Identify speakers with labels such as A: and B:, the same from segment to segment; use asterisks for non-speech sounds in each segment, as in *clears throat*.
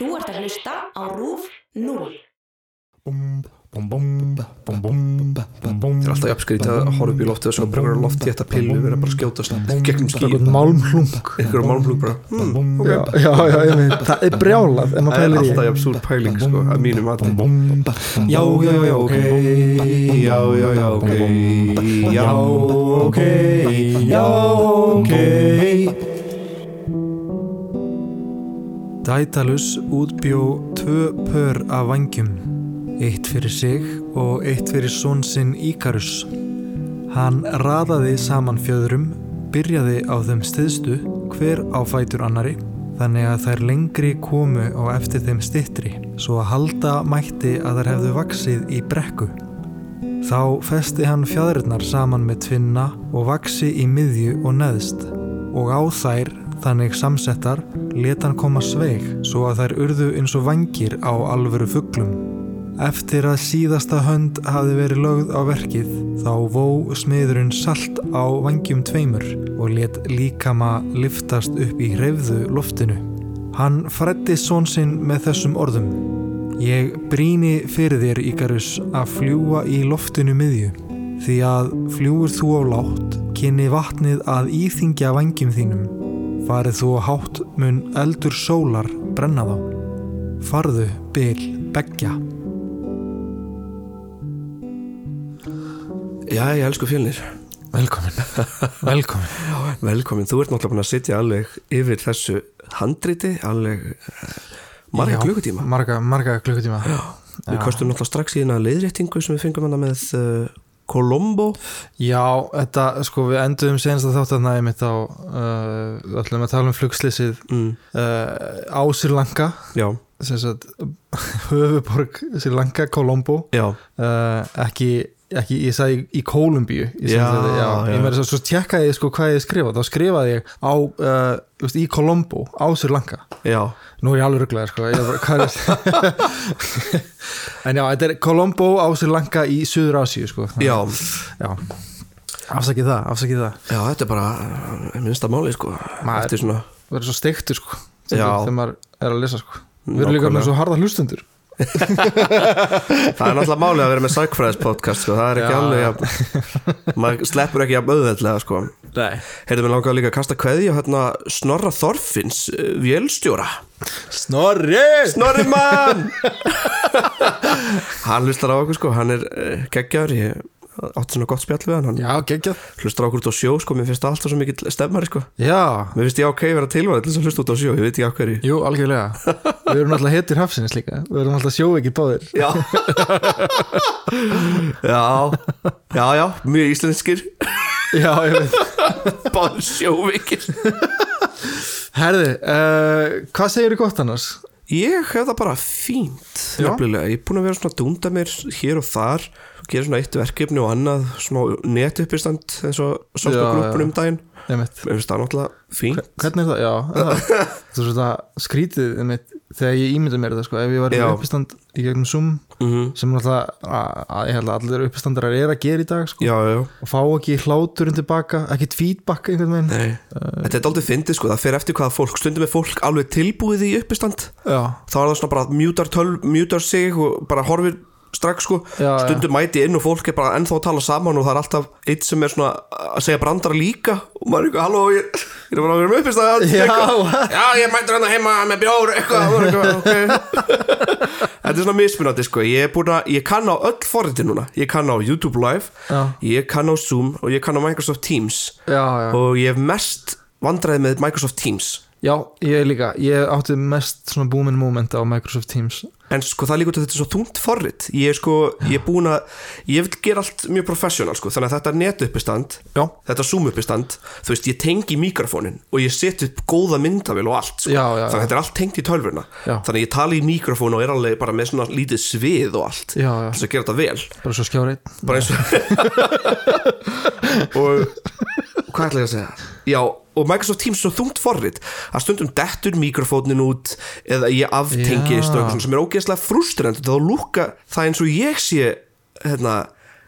A: Þú ert að hlusta á RÚF 0.
B: Það er alltaf jafnskrítið að horfa upp í loftið og svo bara einhverja loftjétta pillu verið bara að skjótast gegnum skýr,
C: Eitthvað málmhlung
B: einhverja málmlug bara hmm, ok,
C: já, já, já, ég veit, það er brjálað ef maður
B: það er
C: pælir í
B: alltaf
C: því.
B: jafn súr pæling sko, að mínu mati
D: Já, já, já, ok Já, já, já, ok Já, ok Já, ok
C: Daedalus útbjó tvö pör af vangjum eitt fyrir sig og eitt fyrir són sinn Íkarus. Hann raðaði saman fjöðrum byrjaði á þeim stiðstu hver á fætur annari þannig að þær lengri komu á eftir þeim stittri svo að halda mætti að þær hefðu vaksið í brekku. Þá festi hann fjæðurnar saman með tvinna og vaksi í miðju og neðst og á þær, þannig samsettar, let hann koma sveig svo að þær urðu eins og vangir á alvöru fugglum. Eftir að síðasta hönd hafi verið lögð á verkið þá vó smiðurinn salt á vangjum tveimur og let líkama liftast upp í hreyfðu loftinu. Hann frætti són sinn með þessum orðum. Ég bríni fyrir þér, Íkarus, að fljúa í loftinu miðju, því að fljúur þú á látt, kynni vatnið að íþingja vangjum þínum. Farið þú á hátt mun eldur sólar brenna þá. Farðu, bil, beggja.
B: Já, ég elsku fjölnir
C: Velkomin, velkomin. *laughs*
B: Velkomin, þú ert náttúrulega búin að sitja alveg yfir þessu handriti alveg eh, marga
C: Já,
B: klukkutíma
C: Marga, marga klukkutíma.
B: Við kostum náttúrulega strax í hérna leiðréttingu sem við fengum hana með uh, Colombo?
C: Já, þetta, sko, við enduðum senast að þátt að næmi mitt á, uh, ætlum að tala um flugslýsið
B: mm,
C: uh, á Sri Lanka, *laughs* höfuborg Sri Lanka, Colombo,
B: já,
C: uh, ekki, ekki, ég sagði í Kólumbíu ég, meira svo, svo tjekkaði sko hvað ég skrifaði. Þá skrifaði ég á uh, veist, í Colombo á Sri Lanka.
B: Já.
C: Nú er ég alveg rugglaður sko. Er *laughs* en já, þetta er Colombo á Sri Lanka í Suður Asíu sko
B: Já,
C: já. afsakið það, afsakið það.
B: Já, þetta er bara minnsta máli sko.
C: Maður- verður svo steiktur sko þegar maður er að lesa sko. Við erum líka með svo harða hlustundur *laughs*
B: Það er náttúrulega máli að vera með Sækfræðis podcast sko. það er ekki alveg jafn, maður sleppur ekki jafn auðveldlega sko. Heyrðum við langaði líka að kasta kveði á hérna Snorra Þorfinns uh, vélstjóra.
C: Snorri!
B: Snorri mann! *laughs* Hann hlustar á okkur sko, hann er uh, geggjar ég átti svona gott spjall við hann hann
C: já, geggjað.
B: hlustar okkur út á sjó sko, mér finnst það alltaf svo mikill stemmari sko.
C: Já,
B: Mér finnst ég ok vera tilvæð til þess að hlusta út á sjó, ég veit ekki á hverju.
C: Jú, algjörlega. Við erum alltaf heitir hafsins líka. Við erum alltaf sjóveiki báðir.
B: Já. Já, já, já, mjög íslenskir.
C: Já, ég veit.
B: Báður sjóvikir
C: herði, uh, hvað segir þú gott annars?
B: Ég hef það bara fínt
C: Já.
B: Nefnilega, ég er búin að vera svona að dunda mér hér og þar Gera svona eitt verkefni og annað Smá netuppistand eins og
C: Já,
B: Sátt á
C: já.
B: grúpun um daginn. Mér finnst það náttúrulega fínt.
C: Hvernig er það? já, það, *laughs* er svona skrítið einmitt, þegar ég ímynda mér þetta sko, ef ég var í uppistand í gegnum Zoom
B: mm
C: sem náttúrulega ég held að allir uppistandarar er að gera í dag sko,
B: Já, já,
C: og fá ekki hláturinn tilbaka ekkit feedback einhvern veginn.
B: Nei. Þetta er aldrei fyndið sko, það fer eftir hvaða fólk Stundum er fólk alveg tilbúið í uppistand.
C: Já,
B: Þá er það svona bara mjútar, tölv, mjútar sig Og bara horfir strax sko
C: Já, já.
B: Stundum mæti inn og fólk er bara ennþá að tala saman Og það er alltaf eitt sem er svona að segja brandara líka Og maður er eitthvað, halló, ég, ég er bara að vera með uppistand
C: Já,
B: eitthvað. Já, ég mætir hann heima með bjór eitthvað, eitthvað okay. *laughs* Þetta er svona mismunandi sko Ég er að, ég kann á öll forriti núna Ég kann á YouTube Live
C: Já.
B: Ég kann á Zoom og ég kann á Microsoft Teams
C: já, já.
B: Og ég hef mest vandræði með Microsoft Teams
C: já, ég líka. Ég átti mest svona booming moment á Microsoft Teams.
B: En sko það er líka út að þetta er svo þungt forrit. Ég er sko, ég er búin að Ég vil gera allt mjög professional sko. Þannig að þetta net uppistand
C: já,
B: Þetta zoom uppistand Þú veist, ég tengi mikrofónin Og ég set upp góða myndavél og allt sko.
C: Já, já,
B: Þannig að
C: já.
B: þetta er allt tengt í tölvuna.
C: Já.
B: Þannig að ég tala í mikrofón og er alveg bara með svona lítið svið og allt
C: já, já,
B: Þess að gera þetta vel.
C: Bara svo skjárið
B: Bara eins og *laughs* Og hvað ætla ég að segja? Já, og Microsoft Teams er svo þungt forrit að stundum dettur mikrofónin út eða ég aftengist og eitthvað sem er ógeðslega frustrandi. Þá lúka það eins og ég sé hérna,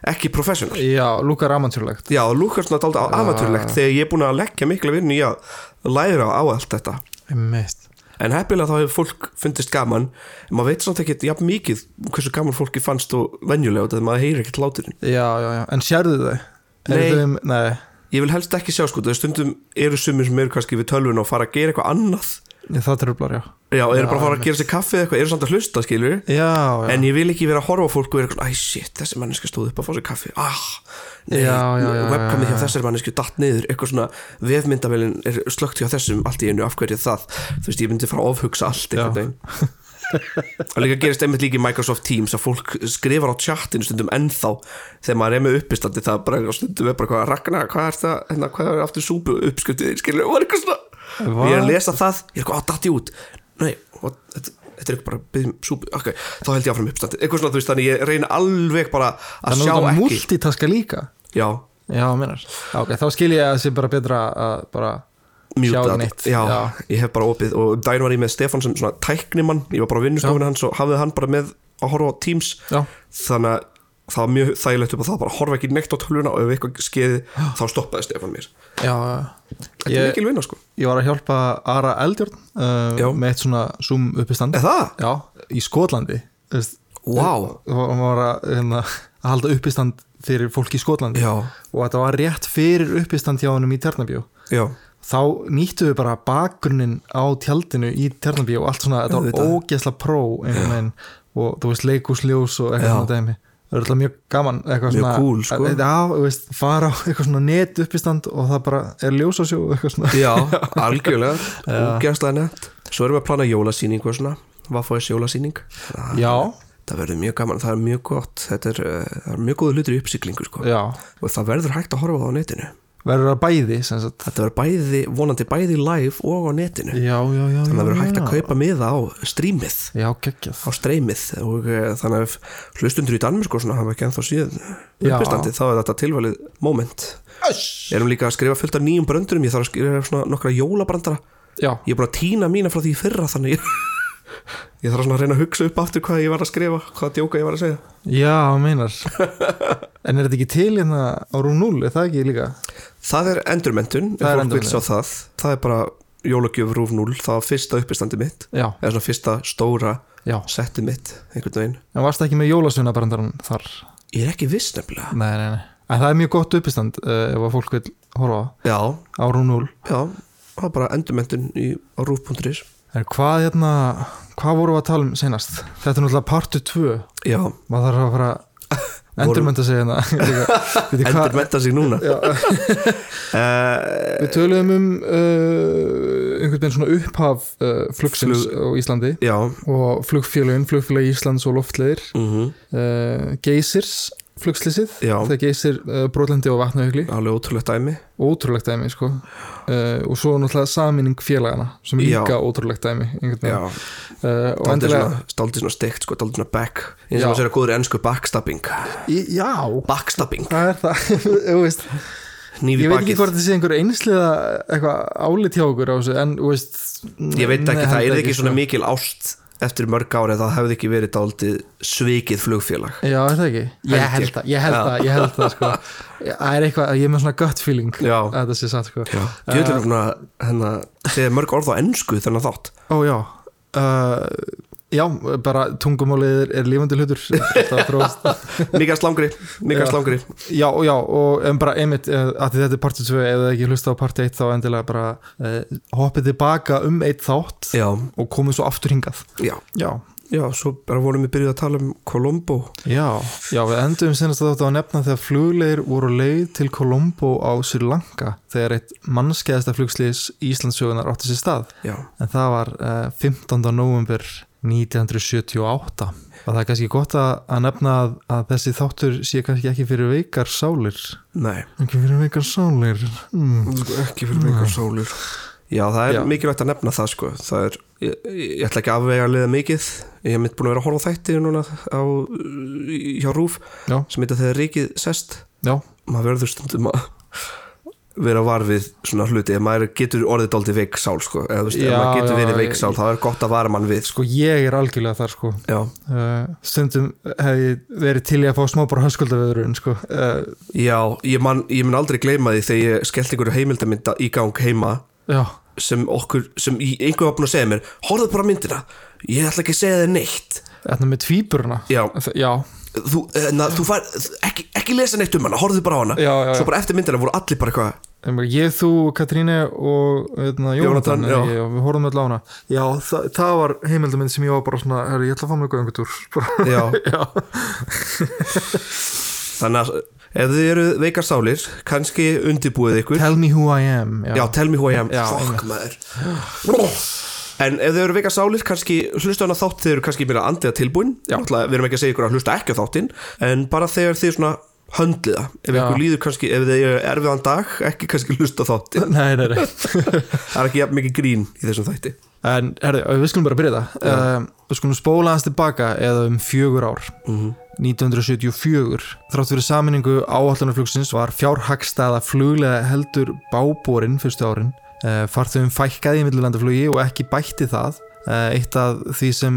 B: ekki professional.
C: Já, lúkar amantjúrlegt
B: Já, lúkar svona dálítið amatörlegt þegar ég er búin að leggja mikla vinnu í að læra á allt þetta.
C: Einmitt.
B: en heppilega þá hefur fólk fundist gaman. En maður veit samt ekki jafn mikið hversu gaman fólki fannst og venjulega þetta maður heyrir ekkert láturinn
C: Já, já, já, en sérðu þau?
B: Nei.
C: Þau- Nei,
B: ég vil helst ekki sjá sko, það stundum eru sumir sem eru kannski við tölvun og fara að gera eitthvað annað.
C: Það tröflar, já.
B: Já, eru bara að fara að gera sér kaffi eða eitthvað, eru samt að hlusta skilur
C: Já, já,
B: en ég vil ekki vera að horfa fólk og vera eitthvað, æ shit, þessi manneska stóð upp að fá sér kaffi. Ah, nei, webkamið
C: já,
B: hjá
C: já.
B: þessari mannesku datt niður, eitthvað svona vefmyndavélin er slögt hjá þessum allt í einu af hverju það, þú veist, ég myndi fara að ofhugsa allt *laughs* og líka gerist einmitt líka í Microsoft Teams að fólk skrifar á chatinu stundum ennþá þegar maður er með uppistandi það bara stundum er bara hvað Ragnar, hvað er það hérna, hvað er aftur súpu uppskutið skilur, og eitthvað svona og ég er að lesa það, ég er eitthvað að datti út. Nei, what, þetta, þetta er eitthvað bara byggjum súpu, ok, þá held ég áfram uppstandi eitthvað svona, þú veist, þannig ég reyna alveg bara að
C: Þannig
B: sjá
C: að
B: ekki.
C: multitaska líka?
B: Já,
C: Já, minnar Ok, þá skil ég að það sé bara betra að bara
B: mjúta
C: Sjá
B: þetta.
C: neitt,
B: já,
C: já.
B: ég hef bara opið og um daginn var ég með Stefán sem svona tæknimann. Ég var bara á vinnustofinu hans og hafði hann bara með að horfa á Teams.
C: Já,
B: þannig að það var mjög þægilegt upp á það bara horfa ekki neitt á tölvuna og ef eitthvað skeiði *gasps* þá stoppaði Stefán mér.
C: Já.
B: Þetta er mikil vinna sko.
C: Ég var að hjálpa Ara Eldjórn uh, með eitt svona Zoom uppistand? Já, í Skotlandi
B: Vá.
C: Hún var að, hérna, að halda uppistand fyrir fólk í Skotlandi.
B: Já.
C: og þetta var rétt fyrir uppistand hjá hennum í Tjarnabjó
B: já,
C: þá nýttu við bara bakgrunnin á tjaldinu í Tjarnabjó og allt svona, þetta var ógeðsla pró veginn og þú veist leikúsljós og eitthvað
B: Já.
C: svona dæmi. Það er alltaf mjög gaman eitthvað
B: Mjög
C: svona,
B: cool, sko.
C: að, já, þú veist, fara á *laughs* eitthvað svona net uppistand og það bara er ljós á sjó eitthvað svona.
B: Já, *laughs* algjörlega. Ógæðslega nett. Svo erum við að plana jólasýningu og svona. Hvað fóðis jólasýning.
C: Já,
B: það verður mjög gaman, það er mjög gott. Þetta er, það er mjög góðu hlutur í uppsiklingu sko. og það verður hægt að horfa það á netinu
C: verður það bæði sagt.
B: Þetta verður bæði, vonandi bæði live og á netinu.
C: Já, já, já,
B: þannig að það verður hægt að kaupa miða á strímið á streymið og uh, þannig að hlustundur í Danmur sko svona hafa ekki ennþá síðan
C: Já.
B: uppistandi þá er þetta tilvalið moment. Erum líka að skrifa fullt af nýjum bröndurum. Ég þarf að skrifa svona nokkra jólabrandara.
C: Já,
B: ég er búin að týna mína frá því fyrra þannig ég, þarf svona að reyna að hugsa upp aftur hvað ég var að skrifa, hvað djóka ég var að segja.
C: Já, meinar. En er þetta ekki til hérna á Rúm 0, er það ekki líka?
B: Það er endurmentun,
C: Það er
B: sjá það. Það er bara jólagjöf rúf 0 það var fyrsta uppistandi mitt.
C: Já,
B: eða svona fyrsta stóra
C: já,
B: setti mitt einhvern veginn.
C: En varst ekki með jólasveinabarandaran þar?
B: Ég er ekki viss nefnilega.
C: Nei, nei, nei, en það er mjög gott uppistand uh, ef að fólk vil horfa
B: já,
C: á Rúm 0
B: já, það er bara endurmentun í, á rúf.is
C: en hvað hérna, hvað vorum við að tala um senast þetta er náttúrulega partu 2
B: já,
C: maður þarf að fara *laughs* endurmynda sig hérna. *laughs*
B: Endurmenta sig núna. Uh, *laughs*
C: við töluðum um uh, einhvern veginn svona upphaf uh, flugsins
B: Flug-
C: á Íslandi.
B: Já.
C: Og flugfélögin, flugfélagi Íslands og loftleðir
B: mm
C: uh, Geysirs flugslýsið
B: Já.
C: þegar Geysir uh, brotlendi og vatnaugli
B: alveg ótrúlegt dæmi.
C: Ótrúlegt dæmi sko. Uh, og svo náttúrulega saminning félagana sem er líka ótrúlegt dæmi uh,
B: daldið
C: endilega
B: svona, steikt sko, daldið svona back eins og maður sér að góður ennsku backstabbing.
C: Já,
B: backstabbing,
C: hvað er það *laughs* þú veist,
B: nýfi
C: ég veit ekki
B: bakið.
C: hvort þetta sé einhver einsliða eitthvað álit hjá okkur á þessu en veist,
B: ég veit ekki,
C: nei,
B: það er ekki svona
C: sko.
B: mikil ást eftir mörg ári það hefði ekki verið daldið svikið flugfélag.
C: Já, er það ekki? Ég
B: Held
C: það, ég held það, ég held það sko. Það er eitthvað, ég er með svona gut feeling
B: Já.
C: að þetta sé satt sko.
B: Já, ég veit um að hérna, segja mörg orð á ennsku þennan þátt.
C: Ó já. Uh, Já, bara tungumálið er, er lífandi hlutur. *laughs* Það þróast.
B: mikið slangri, mikið
C: Já.
B: slangri
C: Já, já, og en bara einmitt eh, að þetta er partið 2 eða ekki hlusta á partið 1 þá endilega bara uh, hoppið tilbaka um eitt þátt
B: já,
C: og komið svo aftur hingað.
B: Já,
C: Já,
B: já, svo bara vorum við byrjuð að tala um Colombo.
C: Já, já við endum senast að þátt á að nefna þegar flugleir voru leið til Colombo á Sri Lanka þegar eitt mannskeiðasta flugslýs Íslandsögunar átti sér stað.
B: Já,
C: en það var uh, 15. november 1978 og það er kannski gott að, nefna að, að þessi þáttur sé kannski ekki fyrir veikar sálir.
B: Nei.
C: Ekki fyrir veikar sálir. Mm.
B: ekki fyrir mikar sólur já, það er
C: Já.
B: mikilvægt að nefna það sko. Það er, ég, ég ætla ekki að afvega að liða mikið. Ég hef mitt búin að vera að horfa þætti núna á, hjá Rúf
C: Já.
B: sem heita þegar ríkið sest.
C: Já,
B: maður verður stundum að vera var við svona hluti ef maður getur orðið dálítið veik sál sko. eða þú veist, ef
C: Já,
B: maður getur
C: já,
B: verið veik
C: ég-
B: sál þá er gott að vara mann við sko.
C: sko ég er algjörlega þar sko uh, stundum hef ég verið til í að fá smá bara höskuldaveðurinn sko uh,
B: já ég, man, ég mun aldrei gleyma því þegar ég skellt einhverju heimildamynda í gang heima
C: Já,
B: sem okkur, sem í einhver var búin að segja mér horfðu bara myndina, ég ætla ekki að segja þér neitt
C: Þetta með tvíburuna
B: Já.
C: Já,
B: þú, na, þú fær, ekki, ekki lesa neitt um hana, horfðu bara á hana
C: Já, já, já.
B: svo bara eftir myndina voru allir bara eitthvað
C: Em, Ég, þú, Katríne og hérna,
B: Jónatan,
C: Jónatan,
B: já.
C: já. við horfum öll á hana Já, það, það var heimildamind sem ég var bara svona herri, ég ætla að fá mig göngutúr *laughs*
B: Já. *laughs*
C: já.
B: þannig að ef þið eru veikar sálir kannski undibúið ykkur
C: Tell me who I am
B: Já, tell me who I am
C: Já,
B: Fuck maður *gasps* En ef þið eru veika sálir, kannski hlusta hana þátt þeir eru kannski meira andiða tilbúin.
C: Já.
B: Náttúrulega, Við erum ekki að segja ykkur að hlusta ekki á þáttinn En bara þegar þið svona höndliða Ef ykkur líður kannski, ef þið eru erfiðan dag Ekki kannski hlusta þáttinn. *laughs*
C: Nei, nei, nei.
B: Það er ekki jafn mikið grín í þessum þætti.
C: En herri, við skulum bara byrja það. Um, Við skulum spóla hans tilbaka eða um fjögur ár.
B: Mhm.
C: 1974 Þrátt fyrir saminningu áallanarflugsins var fjárhagstaða fluglega heldur bábórin fyrstu árin. uh, Farþugum fækkaði í millilandaflugi og ekki bætti það uh, Eitt af því sem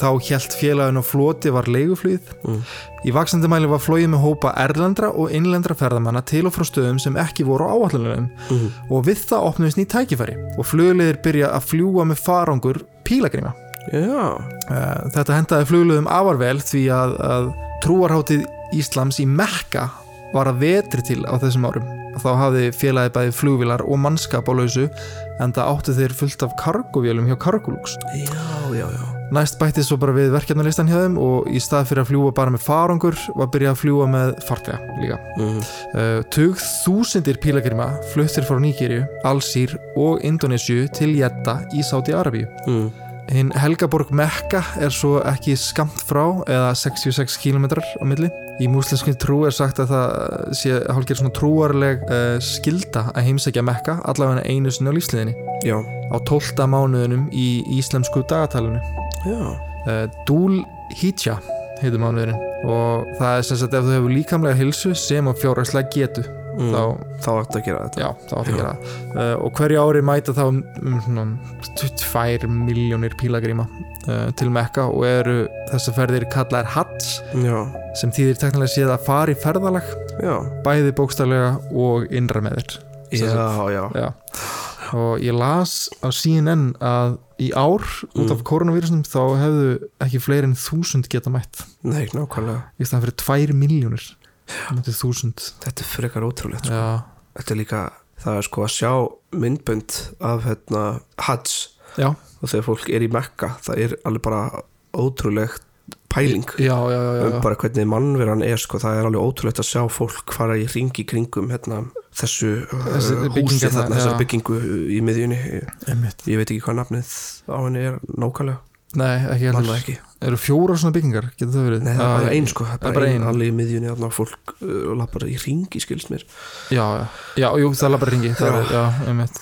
C: þá hjælt félagin á floti var leiguflugið
B: Mm.
C: Í vaksandi mæli var flogið með hópa erlendra og innlendra ferðamanna til og frá stöðum sem ekki voru á áallanum
B: Mhm.
C: og við það opnuðist ný tækifæri og flugleiðir byrja að fljúa með farangur pílagríma.
B: Já,
C: Eh, Þetta hendaði flugleiðum afar vel því að, að trúarháttið Íslams í Mekka var að vetri til á þessum árum. Þá hafði félagið bæði flugvilar og mannskap á lausu en það áttu þeir fullt af kargovélum hjá Cargolux.
B: já, já, já
C: Næst bætti svo bara við verkefnalistan hjá þeim og í stað fyrir að fljúa bara með farangur var byrjað að fljúa með fartega líka.
B: mm.
C: Uh, tug þúsindir pílagrima fluttir frá Níkirju, Alsýr og Indonésiu til Jeddah í Sáti Arabíu.
B: Mm.
C: Hinn Helgaborg Mekka er svo ekki skamt frá eða 66 km á milli. Í múslimskin trú er sagt að það sé hálfgerð svona trúarleg uh, skilda að heimsækja Mekka allavega einu sinni á lífsliðinni
B: Já,
C: á 12. mánuðunum í íslemsku dagatalinu.
B: já
C: Uh, Dúl Hítja heitir mánuðurinn og það er sem sagt ef þú hefur líkamlega hilsu sem á fjárhagslega getu
B: mm.
C: þá
B: Þá ætti að gera þetta.
C: Já, það átti að gera það. Uh, og hverju ári mæta þá um, svona 2 miljónir pílagríma uh, til Mekka og eru þessar ferðir kallaðar Hats
B: Já,
C: sem þýðir teknilega séð að fara í ferðalag
B: já,
C: bæði bókstaflega og innra með þér
B: já, já.
C: Og ég las á CNN að í ár út af koronavírusunum þá hefðu ekki fleiri en þúsund geta mætt.
B: Nei, nákvæmlega.
C: Í staðan fyrir 2 miljónir
B: Þetta er frekar ótrúlegt sko. Þetta er líka, það er sko að sjá myndbönd af hérna Hajj
C: já,
B: og þegar fólk er í Mekka það er alveg bara ótrúlegt pæling.
C: Já, já, já, já.
B: um bara hvernig mannveran er sko, það er alveg ótrúlegt að sjá fólk fara í ringi kringum hérna, þessu
C: Þessi
B: uh, húsi þarna, þessar byggingu í miðjunni. Ég, ég veit ekki hvað nafnið á henni er nákvæmlega,
C: Nei, ekki heldur
B: ekki.
C: Eru fjóra svona byggingar, getur það verið?
B: Nei, það er bara
C: Já,
B: ein sko, það er
C: það
B: bara
C: bara
B: ein
C: ein.
B: allir í miðjunni þarna fólk uh, lappar í ringi skilst mér.
C: Já, já, já, jú, það er bara ringi það er, Já, einmitt.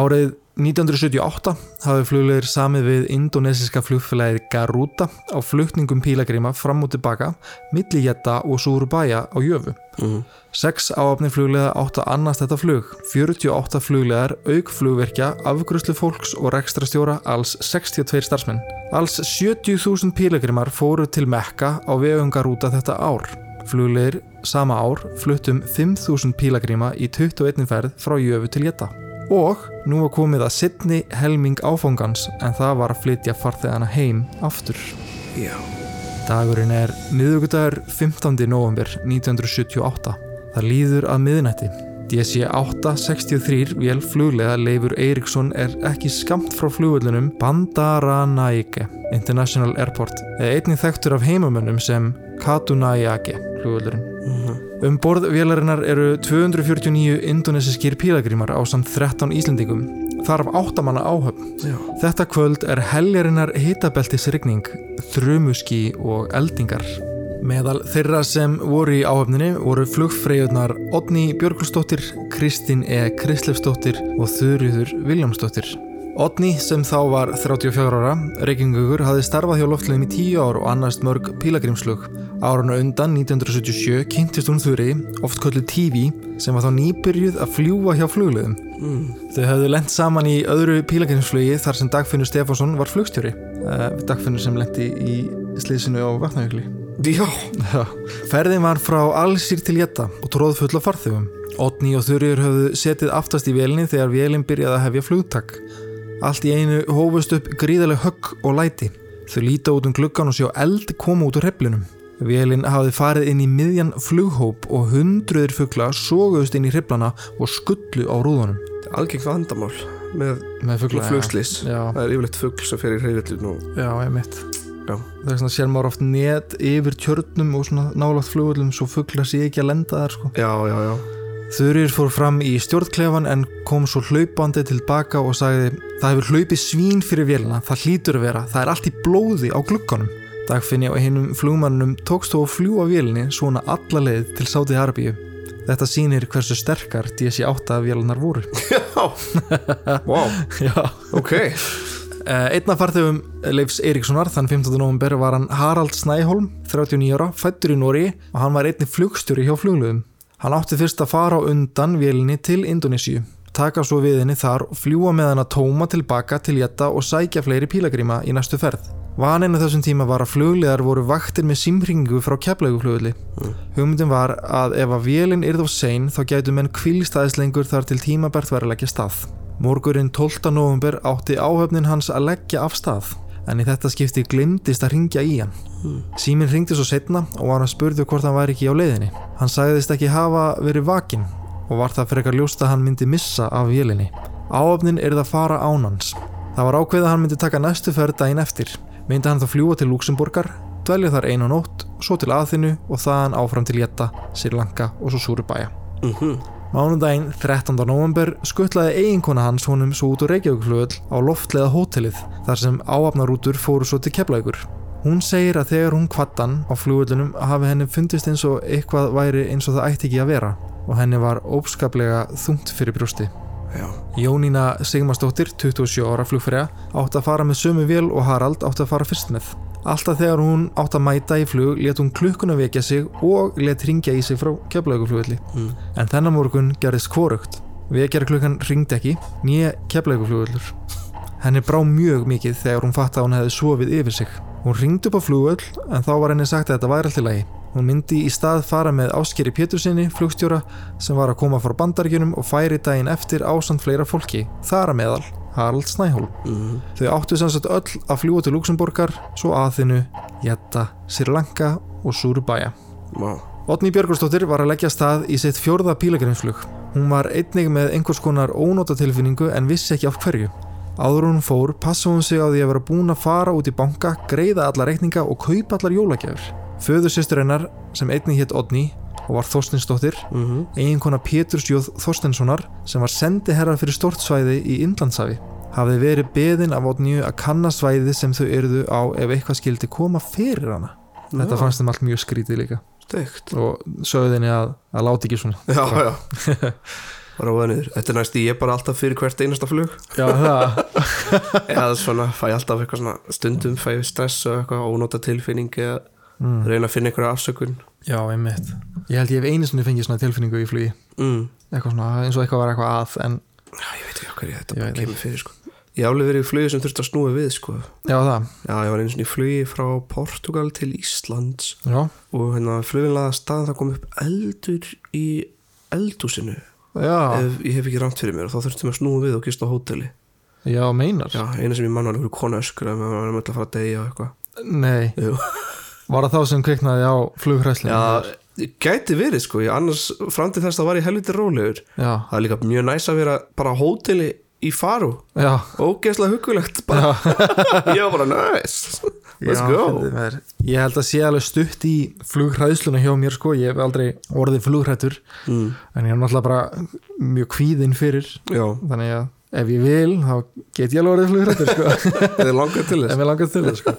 C: Árið 1978 hafði fluglegir samið við indonesiska flugfélagið Garuda á flutningum pílagrima fram og tilbaka milli Jetta og Surabaya á Jöfu.
B: mm.
C: Sex áafni fluglega átt að annast þetta flug, 48 fluglegar, auk flugverkja, afgruslu fólks og rekstrastjóra, alls 62 starfsmenn. Alls 70.000 pílagrimar fóru til Mekka á vegum Garuda þetta ár. Fluglegir sama ár fluttum 5.000 pílagrima í 21 ferð frá Jöfu til Jetta. Og nú var komið að sittni helming áfangans en það var að flytja farþegana heim aftur.
B: Já,
C: Dagurinn er miðugudagur 15. november 1978. Það líður að miðnætti. DC 863 vél fluglega Leifur Eiríksson er ekki skamt frá flugvöllunum Bandaranaike International Airport eða einnig þekktur af heimamönnum sem Katunayake flugvöllurinn. Um borð vélarinnar eru 249 indonesiskir pílagrímar á samt 13 Íslendingum, þar af áttamanna áhöfn.
B: já,
C: Þetta kvöld er heljarinnar hitabeltisrigning, þrumuski og eldingar. Meðal þeirra sem voru í áhöfninni voru flugfreyjurnar Odni Björgulsdóttir, Kristín E. Krislefsdóttir og Þurriður Viljámsdóttir. Odni sem þá var 34 ára, reykingugur, hafði starfað hjá loftlegum í 10 ár og annast mörg pílagrímslug. Áranu undan 1977 kynntist hún Þurri, oft kölluð TV, sem var þá nýbyrjuð að fljúa hjá fluglegum.
B: mm.
C: Þau höfðu lent saman í öðru pílagrinsflugi þar sem Dagfinnur Stefánsson var flugstjóri. Uh, Dagfinnur sem lendi í slísinu á vatnajökli.
B: já.
C: Ferðin var frá Alsýr til Jetta og tróð full af farþegum. Otni og Þurriður höfðu setið aftast í vélinni þegar vélinn byrjaði að hefja flugtak. Allt í einu hófust upp gríðaleg högg og læti. Þau líta út um gluggan og sjá eld koma út úr hreflinum. Vélinn hafði farið inn í miðjan flughóp og hundruðir fugla sóguðust inn í hreflana og skullu á rúðunum.
B: Þetta er algengt vandamál með
C: Með
B: flugslís
C: Já,
B: Það er yfirleitt fugl sem fer í hreyfillin og
C: já, ég mitt.
B: Já.
C: Það er svona sér maður oft net yfir tjörnum og svona nálátt flugullum svo fugla sé ekki að lenda þar sko.
B: Já, já, já
C: Þurir fór fram í stjórnklefan en kom svo hlaupandi tilbaka og sagði Það hefur hlaupið svín fyrir vélina, það hlýtur að vera, það er allt í blóði á glugganum. Dagfinni og hinnum flugmannum tókst þó að fljúa vélinni svona alla leið til Sáti Arbíu. Þetta sýnir hversu sterkar DC-8 vélunar voru. *laughs*
B: Já, wow, *laughs*
C: Já.
B: ok
C: Einna farþegum Leifs Eiríkssonar þann 15. november var hann Harald Snæholm, 39 ára, fættur í Nóri og hann var einni flugstjóri hjá flugluðum. Hann átti fyrst að fara á undan vélinni til Indonésiu, taka svo við henni þar og fljúa með hann að tóma tilbaka til Jetta og sækja fleiri pílagríma í næstu ferð. Vaninn á þessum tíma var að flugliðar voru vaktir með símringu frá keflauguflugulli. Hugmyndin var að ef að vélinn yrði á sein þá gætu menn kvílstæðislengur þar til tímabært leggja stað. Morgurinn 12. november átti áhöfnin hans að leggja af stað en í þetta skipti glimtist að ringja í hann. Síminn ringdi svo setna og var að spurðu hvort hann væri ekki á leiðinni. Hann sagðist ekki hafa verið vakinn og var það frekar ljóst að hann myndi missa af vélinni. Áöfnin er það fara ánans. Það var ákveð að hann myndi taka næstu ferð daginn eftir. Myndi hann þá fljúa til Luxemburgar, dvelja þar einu nótt, svo til Aþinu og þaðan áfram til Jetta, Sri Lanka og svo Súrubæja. Mánudaginn 13. november skuttlaði eiginkona hans honum svo út úr Reykjavíkflugöld á loftlega hótelið þar sem áafnarútur fóru svo til Keflavíkur. Hún segir að þegar hún kvattan á flugöldunum hafi henni fundist eins og eitthvað væri eins og það ætti ekki að vera og henni var ópskaplega þungt fyrir brjósti.
B: Já,
C: Jónína Sigmarsdóttir, 27 ára flugfræja, átti að fara með sömu vél og Harald átti að fara fyrst með. Alltaf þegar hún átti að mæta í flug let hún klukkuna vekja sig og let ringja í sig frá keflauguflugvelli.
B: Mm.
C: En þennan morgun gerðist hvorugt. Vekjara klukkan ringdi ekki, nýja keflauguflugvellur. Henni brá mjög mikið þegar hún fatt að hún hefði sofið yfir sig. Hún ringdi upp á flugvöll en þá var henni sagt að þetta væri allt í lagi. Hún myndi í stað fara með Áskeri Pétursinni, flugstjóra, sem var að koma frá bandaríkjunum og færi daginn eftir ásand fleira fólki, þar að meðal Harald Snæhól.
B: mm.
C: Þau áttu sannsagt öll að fljúa til Luxemburgar, svo Aþinu, Jetta, Sri Lanka og Súrubæja.
B: wow
C: Otni Björgursdóttir var að leggja stað í sitt fjórða pílagrimsflug. Hún var einnig með einhvers konar ónótatilfinningu en vissi ekki af hverju. Áður hún fór passa hún sig á því að vera búin að fara út í banka, greiða alla reikninga og kaupa allar jólagjafir. Föður sýstur hennar, sem einnig hétt Odni og var Þorstinsdóttir,
B: mm
C: eiginkona Péturs Jóð Þorstenssonar sem var sendiherra fyrir stortsvæði í Indlandsafi hafði verið beðin af Odníu að kanna svæði sem þau eruðu á ef eitthvað skildi koma fyrir hana. Þetta
B: Já.
C: fannst þeim allt mjög skrítið líka.
B: Steikt.
C: Og sögðu henni að, að láti ekki svona.
B: Já, já. *laughs* Þetta er næst í ég bara alltaf fyrir hvert einasta flug.
C: Já, það. *laughs*
B: Eða svona fæ alltaf eitthvað svona stundum fæ ég stress og eitthvað ónóta tilfinning eða
C: mm.
B: reyna að finna einhverja afsökun
C: Já, einmitt. Ég held ég hef einu sinni fengið svona tilfinningu í flugi.
B: Mm.
C: svona, eins og eitthvað var eitthvað að en
B: Já, ég veit ekki okkur ég þetta
C: Ég
B: bara kemur fyrir sko. Ég hef alveg verið í flugi sem þurfti að snúa við sko.
C: Já, það,
B: Já, ég var einu svona í flugi frá Portugal til Íslands
C: já,
B: og hérna flugvinlaða stað það kom upp eldur í eldúsinu
C: já,
B: ef ég hef ekki rámt fyrir mér og þá þurftum við að snúa við og gista á hóteli.
C: Já, meinar.
B: Já, eina sem ég mann var einhverju konu öskur að maður var með að fara að deyja og eitthvað.
C: Nei. Var það þá sem kviknaði á flughræslinu
B: Já, gæti verið sko, annars fram til þess að var ég helviti rólegur.
C: Já,
B: það er líka mjög næs að vera bara hóteli í faru,
C: já,
B: ógeðslega hugulegt bara, *laughs* ég var bara nice let's
C: Já,
B: go.
C: Ég held að sé alveg stutt í flughræðsluna hjá mér sko, ég hef aldrei orðið flughrættur
B: mm,
C: en ég er náttúrulega bara mjög kvíðinn fyrir.
B: Já,
C: þannig að ef ég vil þá get ég alveg orðið flughrættur sko *laughs*
B: það er langað til þess
C: langar til það sko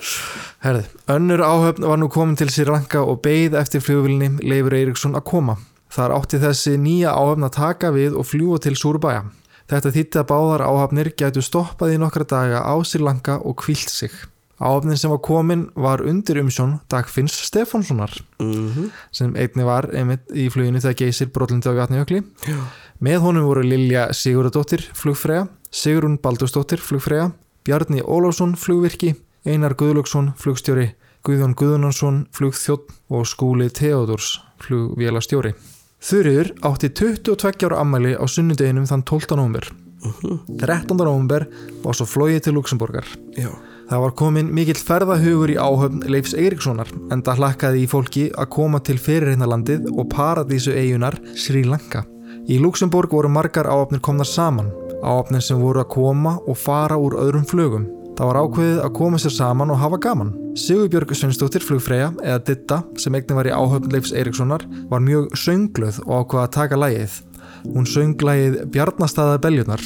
C: Herði, önnur áhöfn var nú komin til Sri Lanka og beigð eftir flugvilni Leifur Eiríksson að koma. Þar átti þessi nýja áhöfn að taka við og fljúa til Súrbæja. Þetta þýtti að báðar áhafnir gætu stoppað í nokkra daga á Sri Lanka og kvílt sig. Áhafnin sem var komin var undir umsjón Dagfinns Stefánssonar
B: mm
C: sem einni var einmitt í fluginu þegar geysir brotlindi á Gatnijökli.
B: Já.
C: Með honum voru Lilja Sigurðardóttir, flugfræja, Sigrun Baldursdóttir, flugfræja, Bjarni Ólásson, flugvirki, Einar Guðlöksson, flugstjóri, Guðjón Guðunarsson, flugþjótt og Skúli Theodors, flugvélastjóri. Þurriður átti 22 ára ammæli á sunnudeginum þann 12. nómur. 13. nómur var svo flóið til Luxemburgar.
B: Já,
C: Það var komin mikill ferðahugur í áhöfn Leifs Eiríkssonar en það hlakkaði í fólki að koma til fyrirreinalandið og paradísu eigunar Sri Lanka. Í Luxemburg voru margar áhöfnir komnar saman, áhöfnir sem voru að koma og fara úr öðrum flugum. Það var ákveðið að koma sér saman og hafa gaman. Sigurbjörg Sveinsdóttir flugfreyja eða Ditta sem eignin var í áhöfn Leifs Eiríkssonar var mjög söngluð og ákveða að taka lægið. Hún söng lægið Bjarnastaða Beljunar.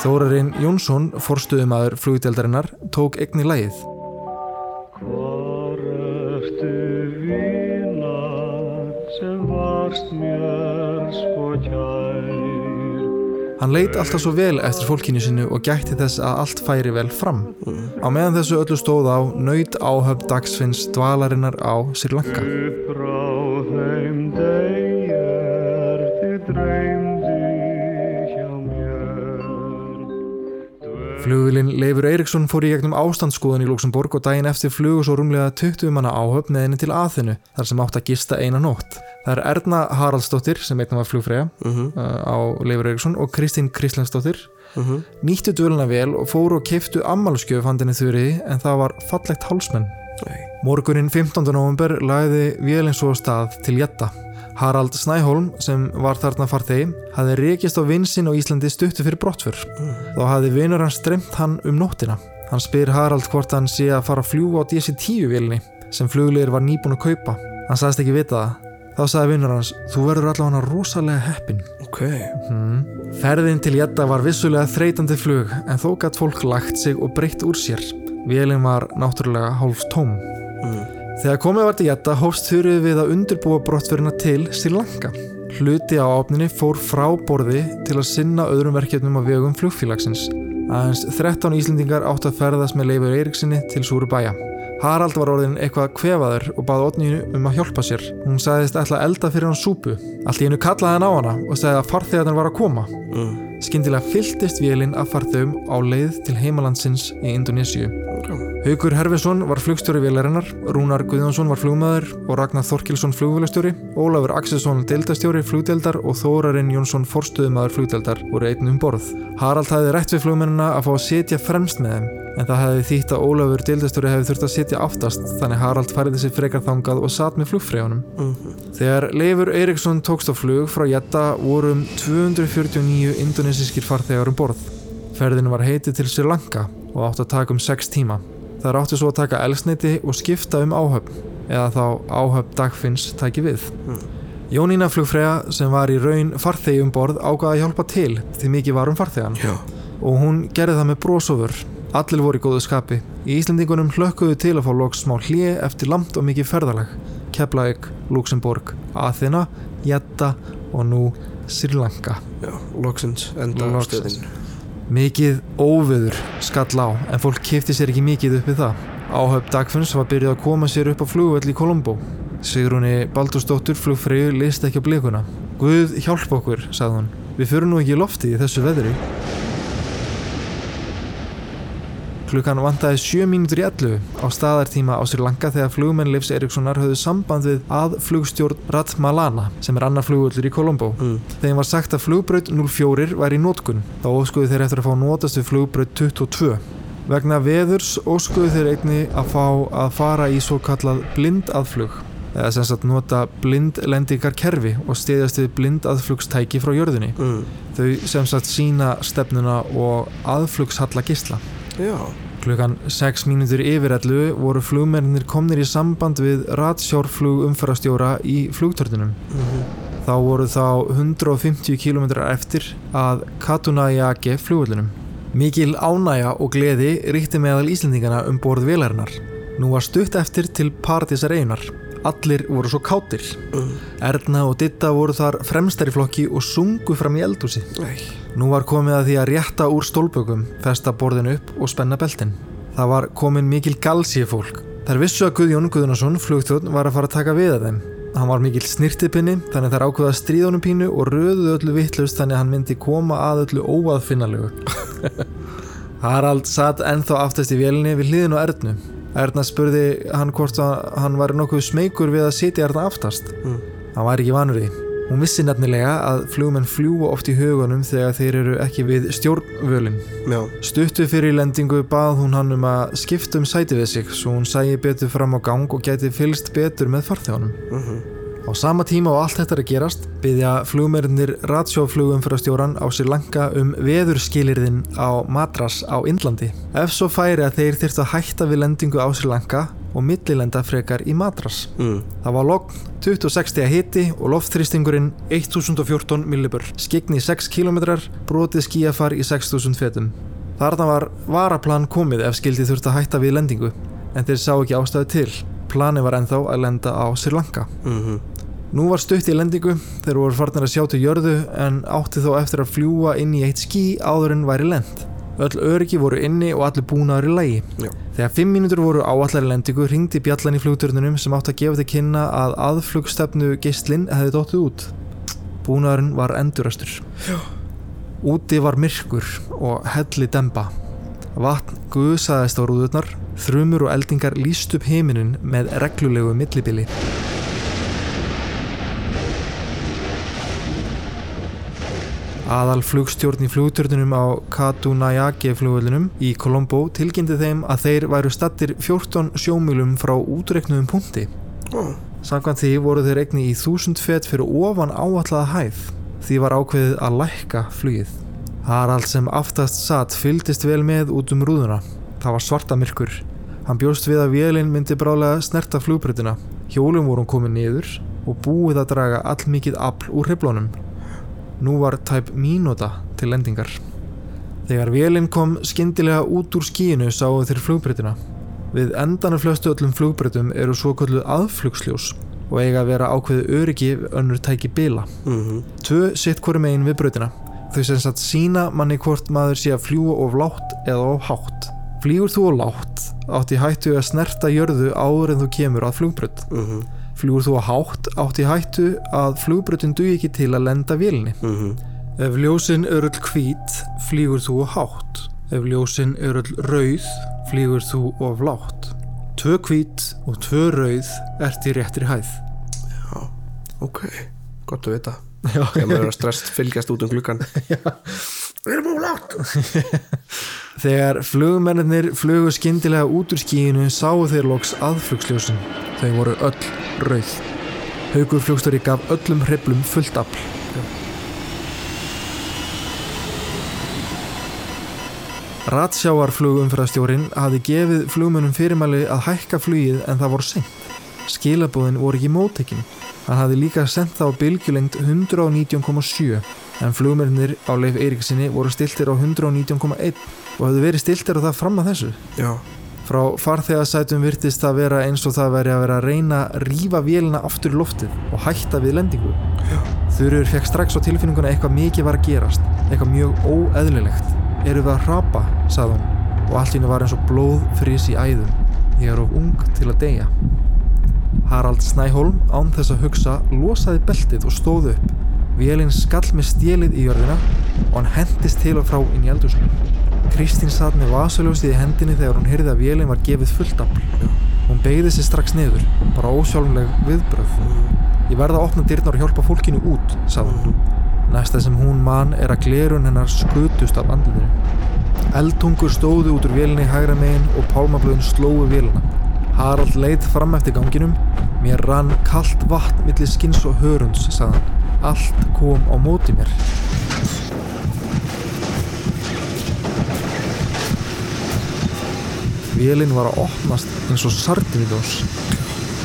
C: Þórarinn Jónsson, forstuðumadur flugdeldarinnar, tók eigni lægið.
E: Hvar ertu vina sem varst mér svo kær?
C: Hann leit alltaf svo vel eftir fólkinu sinu og gætti þess að allt færi vel fram. Á meðan þessu öllu stóð á nöyt áhöfn dagsfinns dvalarinnar á Sri Lanka.
E: Upp frá þeim degi
C: Flugvilinn Leifur Eiríksson fór í gegnum ástandsskoðun í Luxemburg og daginn eftir flugu svo rúmlega 20 manna áhöfn neðinni til Aþenu þar sem átt að gista eina nótt. Það er Erna Haraldsdóttir sem einnig var flugfreyja uh, á Leifur Eiríksson og Kristín Krislensdóttir nýttu dvöluna vel og fóru og keiftu ammalskjöf handinni þurriði en það var fallegt hálsmenn. Morgunin 15. november lagði vélinn svo af stað til Jetta. Harald Snæholm, sem var þarna farþegi, hafði rekist á vinsinn á Íslandi stuttu fyrir brottfur. Þá hafði vinur hans stremt hann um nóttina. Hann spyr Harald hvort hann sé að fara að fljúa á DC-10 vélinni sem fluglegir var nýbúin að kaupa. Hann sagðist ekki vita það. Þá sagði vinur hans, þú verður allavega rosalega heppin.
B: Ok,
C: Ferðin til Jetta var vissulega þreytandi flug en þó gætt fólk lagt sig og breytt úr sér. Vélinn var náttúrulega hálf tóm. Þegar komið var til Jetta hófst þurrið við að undirbúa brottförina til Sri Lanka. Hluti á ápninni fór frá borði til að sinna öðrum verkefnum á vegum flugfélagsins. Aðeins 13 Íslendingar átt að ferðast með Leifur Eiríksinni til Súrubæja. Harald var orðin eitthvað kvefaður og baði Otníu um að hjálpa sér. Hún sagðist ætla að elda fyrir hann súpu. Allt í hennu kallaði hann á hana og sagði að farþegarnir var að koma.
B: mm.
C: Skyndilega fylltist vélinn af farþegum á leið til heimalandsins í Indonésiu. Haukur Herfinsson var flugstjóri vélarinnar, Rúnar Guðjónsson var flugmaður og Ragnar Þorkilsson flugvélastjóri, Ólafur Axelsson deildastjóri flugdeldar og Þórarinn Jónsson forstuðumadur flugdeldar voru einn um borð. Harald hafði rætt við flugmennina að fá að sitja fremst með þeim, en það hefði þýtt að Ólafur deildastjóri hefði þurft að sitja aftast, þannig Harald færði sig frekar þangað og satt með flugfreyjunum. Þegar Leifur Eiríksson tókst á flug frá Jetta voru um 249 indonesískir farþegar um borð. Ferðin var heitið til Sri Lanka og átt að taka um 6 tíma. Það átti svo að taka elsneiti og skipta um áhöfn eða þá áhöfn dagfinns tæki við. Jónína flugfreyja sem var í raun farþegi um borð ákvaða að hjálpa til því mikið var um farþegan
B: já,
C: og hún gerði það með brósofur. Allir voru í góðu skapi. Í Íslandingunum hlökkuðu til að fá loks smá hlje eftir lamt og mikið ferðalag. Keflavík, Luxemburg, Aþena, Jetta og nú Sri Lanka.
B: já, loksins enda
C: Loksins. Mikið óveður skall á en fólk kifti sér ekki mikið upp við það. Áhöfn dagfunns var byrjuð að koma sér upp á flugvöll í Kolombo. Sigrúni Baldursdóttur flugfreyju listi ekki á blikuna. Guð hjálp okkur, sagði hún. Við förum nú ekki í lofti í þessu veðri. Klukkan vantaði 7 mínútur í 11 á staðartíma á Sri Lanka þegar flugmenn Leifs Erikssonar höfðu samband við að flugstjórn Ratmalana sem er annar flugvöllur í Kolombo.
B: Mm.
C: Þeim var sagt að flugbraut 04 væri í nótkun. Þá óskuðu þeir eftir að fá að notast við flugbraut 22. Vegna veðurs óskuðu þeir einni að fá að fara í svo kallað blindaðflug eða sem sagt nota blindlendingar kerfi og stiðjast við blindaðflugstæki frá jörðinni.
B: mm.
C: Þau sem sagt sína stefnuna og aðflugshalla gisla.
B: Já,
C: Klukkan 6 mínútur yfir 11 voru flugmennir komnir í samband við ratsjárflug umferðastjóra í flugtörnunum. Þá voru þá 150 km eftir að Katunayake flugvöllunum. Mikil ánæja og gleði ríkti meðal Íslendingana um borð vélarinnar. Nú var stutt eftir til Paradísar einar. Allir voru svo kátir. Erna og Ditta voru þar fremstar í flokki og sungu fram í eldhúsi.
B: Nei.
C: Nú var komið að því að rétta úr stólbökum, festa borðinu upp og spenna beltin. Það var komin mikil galsíu fólk. Þær vissu að Guðjón Guðnason, flugþjóðn, var að fara að taka við að þeim. Hann var mikil snirtipinni, þannig þær ákveða stríðunum pínu og röðuðu öllu vittlust þannig að hann myndi koma að öllu óaðfinnalegu. *laughs* Harald satt ennþá aftast í vélinni við hliðin og Ernu. Erna spurði hann hvort að hann var nokkuð smeykur við að sitja Erna aftast. Hann var ekki vanur því. Hún vissi nefnilega að flugmenn fljúa oft í hugunum þegar þeir eru ekki við stjórnvölin.
B: Já.
C: Stuttu fyrir lendingu bað hún hann um að skipta um sæti við sig svo hún sæi betur fram á gang og gæti fylst betur með farþjónum. Á sama tíma og allt þetta er að gerast byggja flugmerinnir ratsjóflugum fyrir stjóran á sér langa um veðurskilirðin á Madras á Indlandi. Ef svo færi að þeir þyrftu að hætta við lendingu á sér langa og millilenda frekar í Madras.
B: Mm.
C: Það var logn 26 stiga hiti og loftþrýstingurinn 1014 millibur. Skegni 6 km, brotið skíafar í 6000 fetum. Þarna var varaplan komið ef skildi þurft að hætta við lendingu, en þeir sá ekki ástæðu til. Planið var ennþá að lenda á Sri Lanka.
B: Mm
C: Nú var stutt í lendingu, þeir voru farnir að sjá til jörðu en átti þó eftir að fljúa inn í eitt skí áður en væri lend. Öll öryggi voru inni og allir búnaður í lægi.
B: Já.
C: Þegar fimm mínútur voru áallari lendingu ringdi bjallan í flugturnunum sem átti að gefa til kynna að aðflugstefnu geislinn hefði dóttið út. Búnaðurinn var endurastur. Úti var myrkur og helli demba. Vatn gusaðist á rúðurnar, þrumur og eldingar líst upp heiminin með reglulegu millibili. Aðal flugstjórn í flugtörnunum á Katunayake flugvöldunum í Colombo tilkynnti þeim að þeir væru stattir 14 sjómilum frá útreiknuðum punkti.
B: Ó.
C: Samkvæmt því voru þeir eigni í 1000 fet fyrir ofan áallaða hæð. Því var ákveðið að lækka flugið. Harald sem aftast satt fylgdist vel með út um rúðuna. Það var svarta myrkur. Hann bjóst við að vélinn myndi brálega snerta flugbreytina. Hjólum voru komin niður og búið að draga allmikið afl úr hriflónum. Nú var tæp mínúta til lendingar. Þegar vélinn kom skyndilega út úr skíinu sáu þeir flugbreytina. Við endan af flöstu öllum flugbreytum eru svo kalluð aðflugsljós og eiga að vera ákveðu öryggi önnur tæki bila.
B: Mm
C: Tvö sitt hvori megin við brautina. Þau sem sagt sína manni hvort maður sé að fljúa of látt eða of hátt. Flýgur þú of látt átt í hættu að snerta jörðu áður en þú kemur að flugbraut.
B: -hmm.
C: Flýgur þú of hátt átt í hættu að flugbrautin dugi ekki til að lenda vélni.
B: Mm
C: Ef ljósin er öll hvít, flýgur þú of hátt. Ef ljósin er öll rauð, flýgur þú of látt. Tvö hvít og tvö rauð ert í réttri hæð.
B: Ok, gott að vita
C: Já, *laughs*
B: Þegar maður er að stress fylgjast út um gluggan Við erum ólátt *laughs*
C: Þegar flugmennir flugu skyndilega út úr skíinu sáu þeir loks aðflugsljósin. Þau voru öll rauð. Haugur flugstöri gaf öllum hriflum fullt afl. Ratsjáarflugumfyrastjórin hafi gefið flugmönnum fyrirmæli að hækka flugið en það voru seint. Skilabóðin voru ekki móttekin. Hann hafi líka sendt þá bylgjulengd 119,7 en flugmennir á Leif Eiríksinni voru stiltir á 119,1 og hefðu verið stiltir á það fram að þessu.
B: Já,
C: Frá farþegarsætum virtist það vera eins og það veri að vera að reyna að rífa vélina aftur í loftið og hætta við lendingu. Þurur fekk strax á tilfinninguna eitthvað mikið var að gerast, eitthvað mjög óeðlilegt. Eru við að hrapa, sagði hún og allt henni var eins og blóð frís í æðum. Ég er of ung til að deyja. Harald Snæholm án þess að hugsa losaði beltið og stóð upp. Vélinn skall með stélið í jörðina og hann hendist til og frá inn í eldhúsinu. Kristín satt með vasaljósið í hendinni þegar hún heyrði að vélinn var gefið fullt afl. Hún beigði sér strax niður, bara ósjálfumleg viðbröð. Ég verða að opna dyrnar og hjálpa fólkinu út, sagði hún. Næsta sem hún man er að glerun hennar skutust af andlutinu. Eldtungur stóðu út úr vélinni hægra megin og pálmablöðin slóu vélina. Harald leit fram eftir ganginum. Mér rann kallt vatn millir skins og hörunds, sagði hann. Allt kom á móti mér. Vélinn var að opnast eins og sardinidós.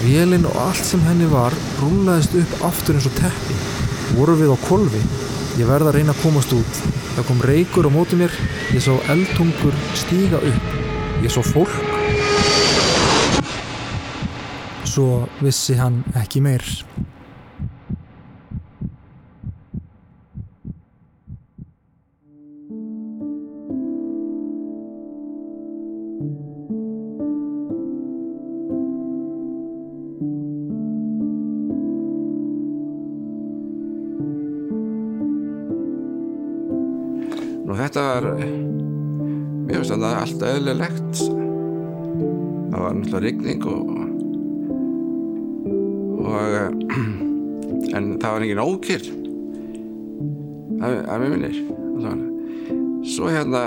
C: Vélinn og allt sem henni var rúlaðist upp aftur eins og teppi. Voru við á kolvi. Ég verða að reyna að komast út. Það kom reykur á móti mér. Ég sá eldtungur stíga upp. Ég sá fólk. Svo vissi hann ekki meir.
F: Nú þetta var mér finnst þetta alltaf eðlilegt það var náttúrulega rigning og og *clears throat* en það var engin ókýr að, að mér minnir. Svo hérna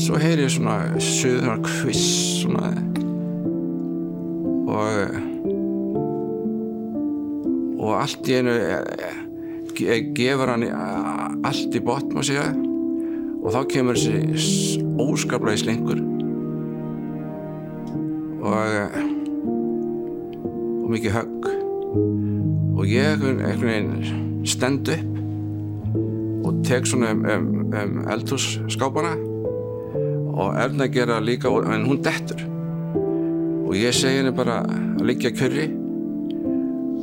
F: svo heyri ég svona söður kviss svona. Og og allt í einu ge- gefur hann í- allt í botn má segja. Og þá kemur þessi óskaplega slengur og og mikið högg. Og ég einhvern veginn stend upp og tek svona um, um, um eldhússkápana og Erna gera líka en hún dettur. Og ég segi henni bara að liggja kjörri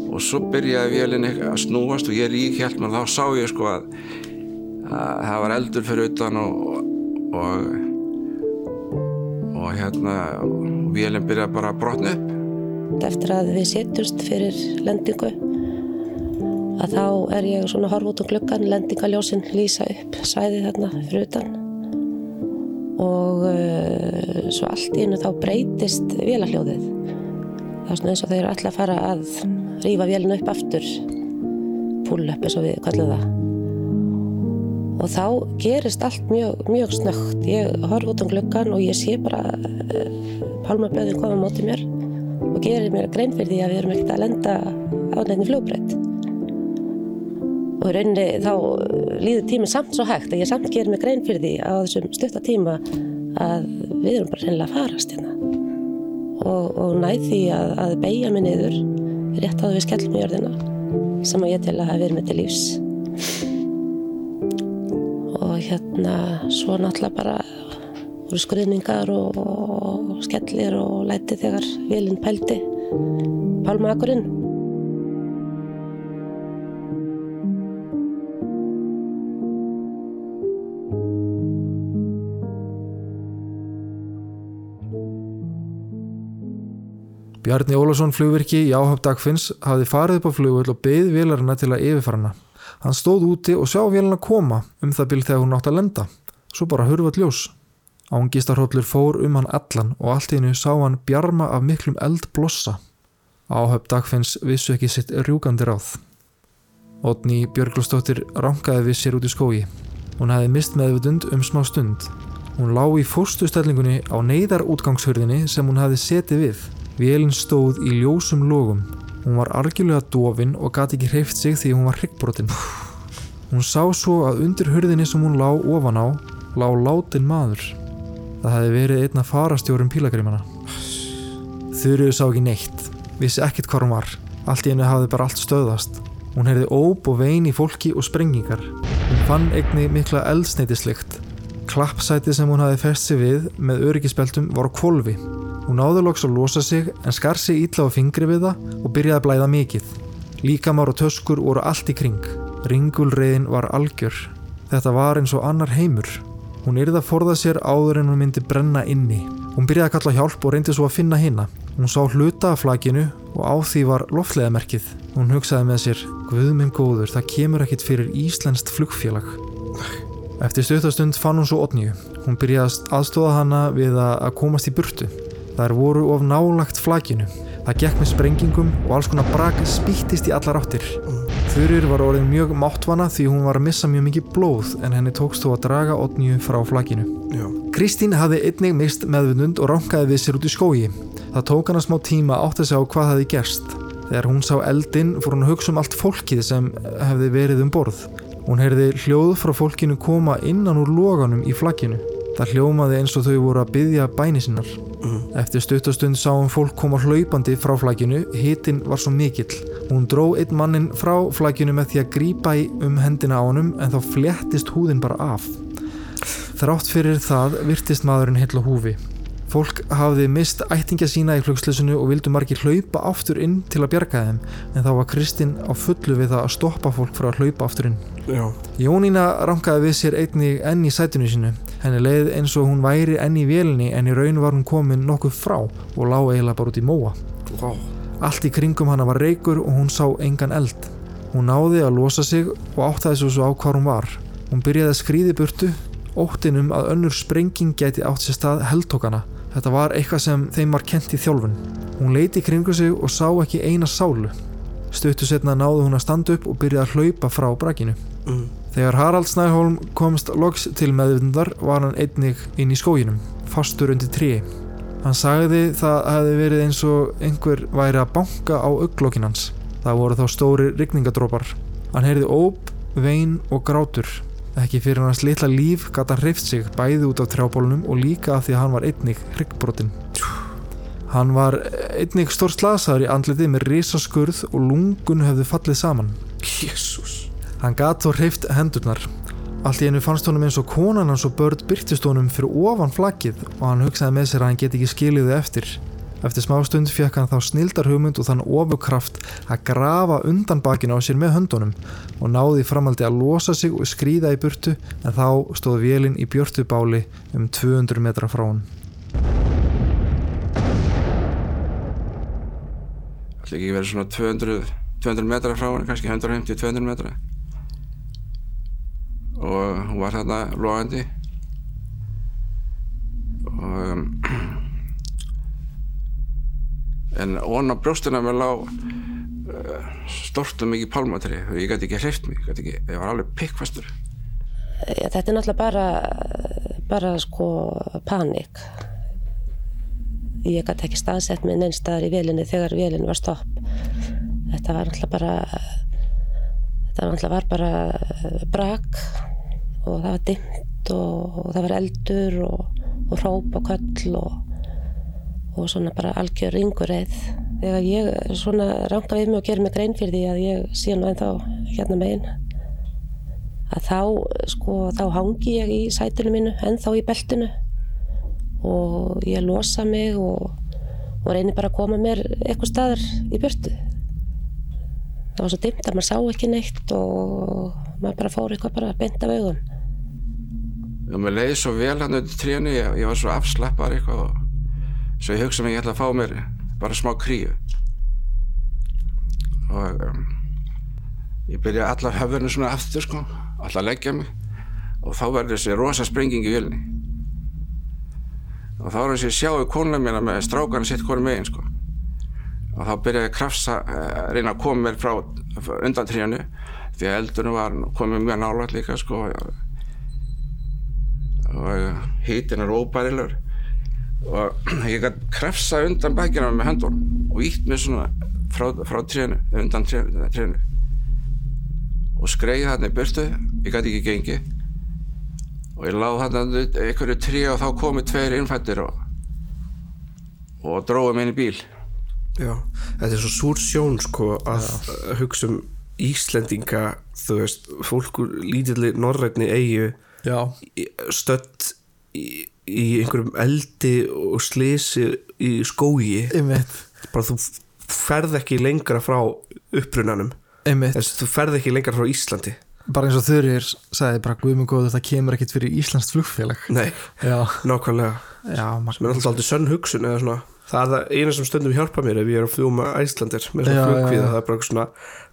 F: og svo byrjaði vélinn að snúast og ég rík hjælt mér þá sá ég sko að, að það var eldur fyrir utan og og, og hérna vélinn byrjaði bara að brotna upp
G: eftir að við setjumst fyrir lendingu að þá er ég svona að horfa út um gluggan lendingaljósin lýsa upp svæði þarna fyrir utan. Og uh, svo allt í hennu þá breytist vélahljóðið það er svona eins og þeir eru alltaf að fara að rífa vélina upp aftur. Pull-up eins og við kallum það. Og þá gerist allt mjög, mjög snögt ég horfa út um gluggan og ég sé bara uh, pálmaböðin koma á móti mér og gerir mér grein fyrir því að við erum ekkert að lenda á nefni flugbreytt. Og í rauninni þá líður tíminn samt svo hægt að ég samt gerir mér grein fyrir því á þessum stutta tíma að við erum bara reynilega að farast hérna. Og, og næð því að, að beigja mig niður rétt að við skellum í jörðina sem að ég til að hafa verið með til lífs. Og hérna svo náttúrulega bara voru skriðningar og, og skellir og læti þegar vélinn pældi pálmakurinn.
C: Bjarni Ólafsson flugvirki í áhöfn Dagfinns hafði farið upp á flugvöld og beð vélarina til að yfirfara hana. Hann stóð úti og sjá vélina koma um það bil þegar hún átt að lenda. Svo bara hurfað ljós. Ángistarhóllur fór um hann allan og allt í hennu sá hann bjarma af miklum eld blossa. Áhöfn Dagfinns vissu ekki sitt rjúkandi ráð. Otni Björglustóttir rankaði við sér út í skógi. Hún hefði mist meðvutund um smá stund. Hún lá í fórstustellingunni á neyðarútgangshurðinni sem hún hefði setið við. Vélinn stóð í ljósum logum. Hún var algjörlega dofin og gati ekki hreift sig því hún var hryggbrotin. Hún sá svo að undir hurðinni sem hún lá ofan á, lá látin maður. Það hefði verið einna farastjórum pílagrimana. Þurruðu sá ekki neitt, vissi ekkert hvað hún var. Allt í hennu hafði bara allt stöðast. Hún heyrði óp og vein í fólki og sprengingar. Hún fann eigni mikla eldsneitislikt. Klappsæti sem hún hafði fest sig við með öryggisbeltum var á kvolfi. Hún náði loks að losa sig en skar sig ítla á fingri við það og byrjaði að blæða mikið. Líkamár og töskur voru allt í kring. Ringulreiðin var algjör. Þetta var eins og annar heimur. Hún yrði að forða sér áður en hún myndi brenna inni. Hún byrjaði að kalla hjálp og reyndi svo að finna hina. Hún sá hluta af flakinu og á því var loftleðamerkið. Hún hugsaði með sér, Guð minn góður, það kemur ekkit fyrir Íslenskt flugfélag. Eftir stuttastund fann hún svo Otníu. Hún byrjaði að aðstóða hana við að komast í burtu. Þær voru of nálagt flakinu. Það gekk með sprengingum og alls konar brak spýttist í allar áttir. Þurrir var orðin mjög máttvana því hún var að missa mjög mikið blóð en henni tókst þó að draga Otníu frá flakinu.
B: Já.
C: Kristín hafði einnig mist meðvundund og rankaði við sér út í skógi. Það tók hana smá tíma átt að sjá hvað hafði gerst. Þegar hún sá eldinn fór hún að hugsa um allt fólkið sem hefði verið um borð. Hún heyrði hljóð frá fólkinu koma innan úr loganum í flagginu. Það hljómaði eins og þau voru að byggja bæni sinnar. Eftir stuttastund sáum fólk koma hlaupandi frá flækjunu, hitin var svo mikill. Hún dró einn mannin frá flækjunu með því að grípa í um hendina á honum en þá fléttist húðin bara af. Þrátt fyrir það virtist maðurinn heil á húfi. Fólk hafði mist ættingja sína í flugslösinu og vildu margir hlaupa aftur inn til að bjarga þeim en þá var Kristinn á fullu við það að stoppa fólk frá að hlaupa aftur inn.
B: Já,
C: Jónína rankaði við sér einnig enn í sætinu sínu. Henni leið eins og hún væri enn í vélinni en í raun var hún komin nokkuð frá og lág eiginlega bara út í móa.
B: vá
C: Allt í kringum hana var reykur og hún sá engan eld. Hún náði að losa sig og áttaði svo svo á hvar hún var. Hún byrjaði að skríði burtu, óttinum að önnur sprenging gæti átt sér stað heldtókana. Þetta var eitthvað sem þeim var kent í þjálfun. Hún leiti kringu sig og sá ekki eina sálu. Stuttu setna náði hún að standa upp og byrjaði að hlaupa frá brakinu.
B: mm.
C: Þegar Harald Snæholm komst loks til meðvindar var hann einnig inn í skóginum, fastur undir trí. Hann sagði það hefði verið eins og einhver væri að banka á auglokkin hans. Það voru þá stóri rigningadrópar. Hann heyrði óp, vein og grátur. Ekki fyrir hans litla líf gata hann hreift sig bæði út af trjábólunum og líka af því að hann var einnig hryggbrotin. Hann var einnig stór slasaður í andliti með risaskurð og lungun hefðu fallið saman.
B: Jésús
C: Hann gat þó hreift hendurnar. Allt í einu fannst honum eins og konan hans og börn byrtist honum fyrir ofan flaggið og hann hugsaði með sér að hann geti ekki skilið þau eftir. Eftir smástund fekk hann þá snildar hugmynd og þann ofurkraft að grafa undan bakinu á sér með höndunum og náði framaldi að losa sig og skrýða í burtu en þá stóð vélinn í björtu báli um 200 metra frá hann.
F: ætla ekki verið svona 200, 200 metra frá henni, kannski 150-200 metra og hún var þarna logandi og um, en ón á brjóstina mér lá uh, stort og mikið pálmatri og ég gæti ekki hreift mig, gæti ekki, ég var alveg pikkfastur
G: Já, þetta er náttúrulega bara, bara sko panik. Ég gæti ekki staðsett með neins staðar í vélinni þegar vélinni var stopp. Þetta var náttúrulega bara, þetta náttúrulega var bara eh, brak og það var dimmt og, og það var eldur og, og hróp og köll og, og svona bara algjör ringureið. Þegar ég svona ranka við mig og gerir mig grein fyrir því að ég sé nú ennþá hérna megin að þá, sko, þá hangi ég í sætinu mínu, ennþá í beltinu og ég losa mig og, og reynir bara að koma mér eitthvað staðar í burtu. Það var svo dimmt að maður sá ekki neitt og maður bara fór eitthvað bara beint af augum.
F: og mér leiði svo vel hann undir trénu ég, ég var svo afslappar eitthvað og svo ég hugsa mig ég ætla að fá mér bara smá kríu. Og um, ég byrja allar höfðurinn svona aftur sko allar að leggja mig. Og þá verður þessi rosa sprenging í vilni og þá er þessi sjáu konuna mína með strákarna sitt hvori megin sko. Og þá byrjaði ég að krafsa uh, reyna að koma mér frá undan trénu því að eldurinn var komið mjög nálægt líka sko og hítin er óbærilegur og *clears throat* ég gæti krafsa undan bækina með höndunum og ítt mér svona frá, frá trénu, undan trénu, og skreið þarna í burtu ég gæti ekki gengi og ég láð þarna einhverju trí og þá komu tveir innfættir og, og dróðu mig inn í bíl.
B: Já, þetta er svo súr sjón sko að hugsa um Íslendinga þú veist, fólk úr lítilli norrætni eigu
C: Já.
B: stödd í, í einhverjum eldi og slisi í skógi
C: Einmitt.
B: bara þú ferð ekki lengra frá upprunanum þess þú ferð ekki lengra frá Íslandi
C: Bara eins og Þurir sagði bara Guðmund góð þetta kemur ekkit fyrir Íslands flugfélag.
B: nei,
C: Já.
B: nákvæmlega
C: Já,
B: sem er alltaf aldrei sönn hugsun eða svona það er það eina sem stundum hjálpa mér ef ég er að fljúma Æslandir með svona
C: já.
B: það er bara svona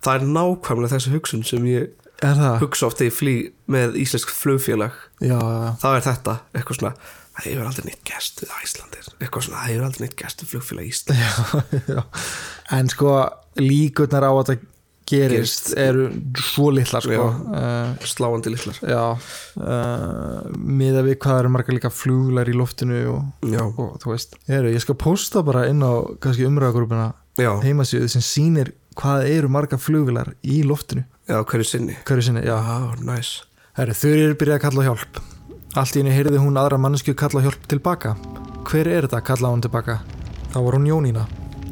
B: það er nákvæmlega þessi hugsun sem ég
C: það?
B: hugsa oft þegar ég flý með íslensk flugfélag
C: Já, já, já.
B: þá er þetta eitthvað svona það hefur aldrei neitt gest við Æslandir eitthvað svona, það hefur aldrei neitt gest við flugfélag Ísland
C: já. En sko líkurnar á að þetta gerist
B: Gerist.
C: eru svo litlar sko.
B: Já.
C: uh,
B: sláandi litlar.
C: já uh, miða við hvað eru margar líka fluglar í loftinu og,
B: já,
C: og þú veist. Heru, ég skal posta bara inn á
B: já,
C: heimasíðu sem sýnir hvað eru margar fluglar í loftinu.
B: Já, hverju sinni.
C: Hverju sinni, já,
B: já, næs
C: Heru, þau eru byrjað að kalla hjálp Allt í henni heyrði hún aðra mannesku kalla hjálp tilbaka. Hver er þetta? kallaði hún tilbaka. Það var hún Jónína.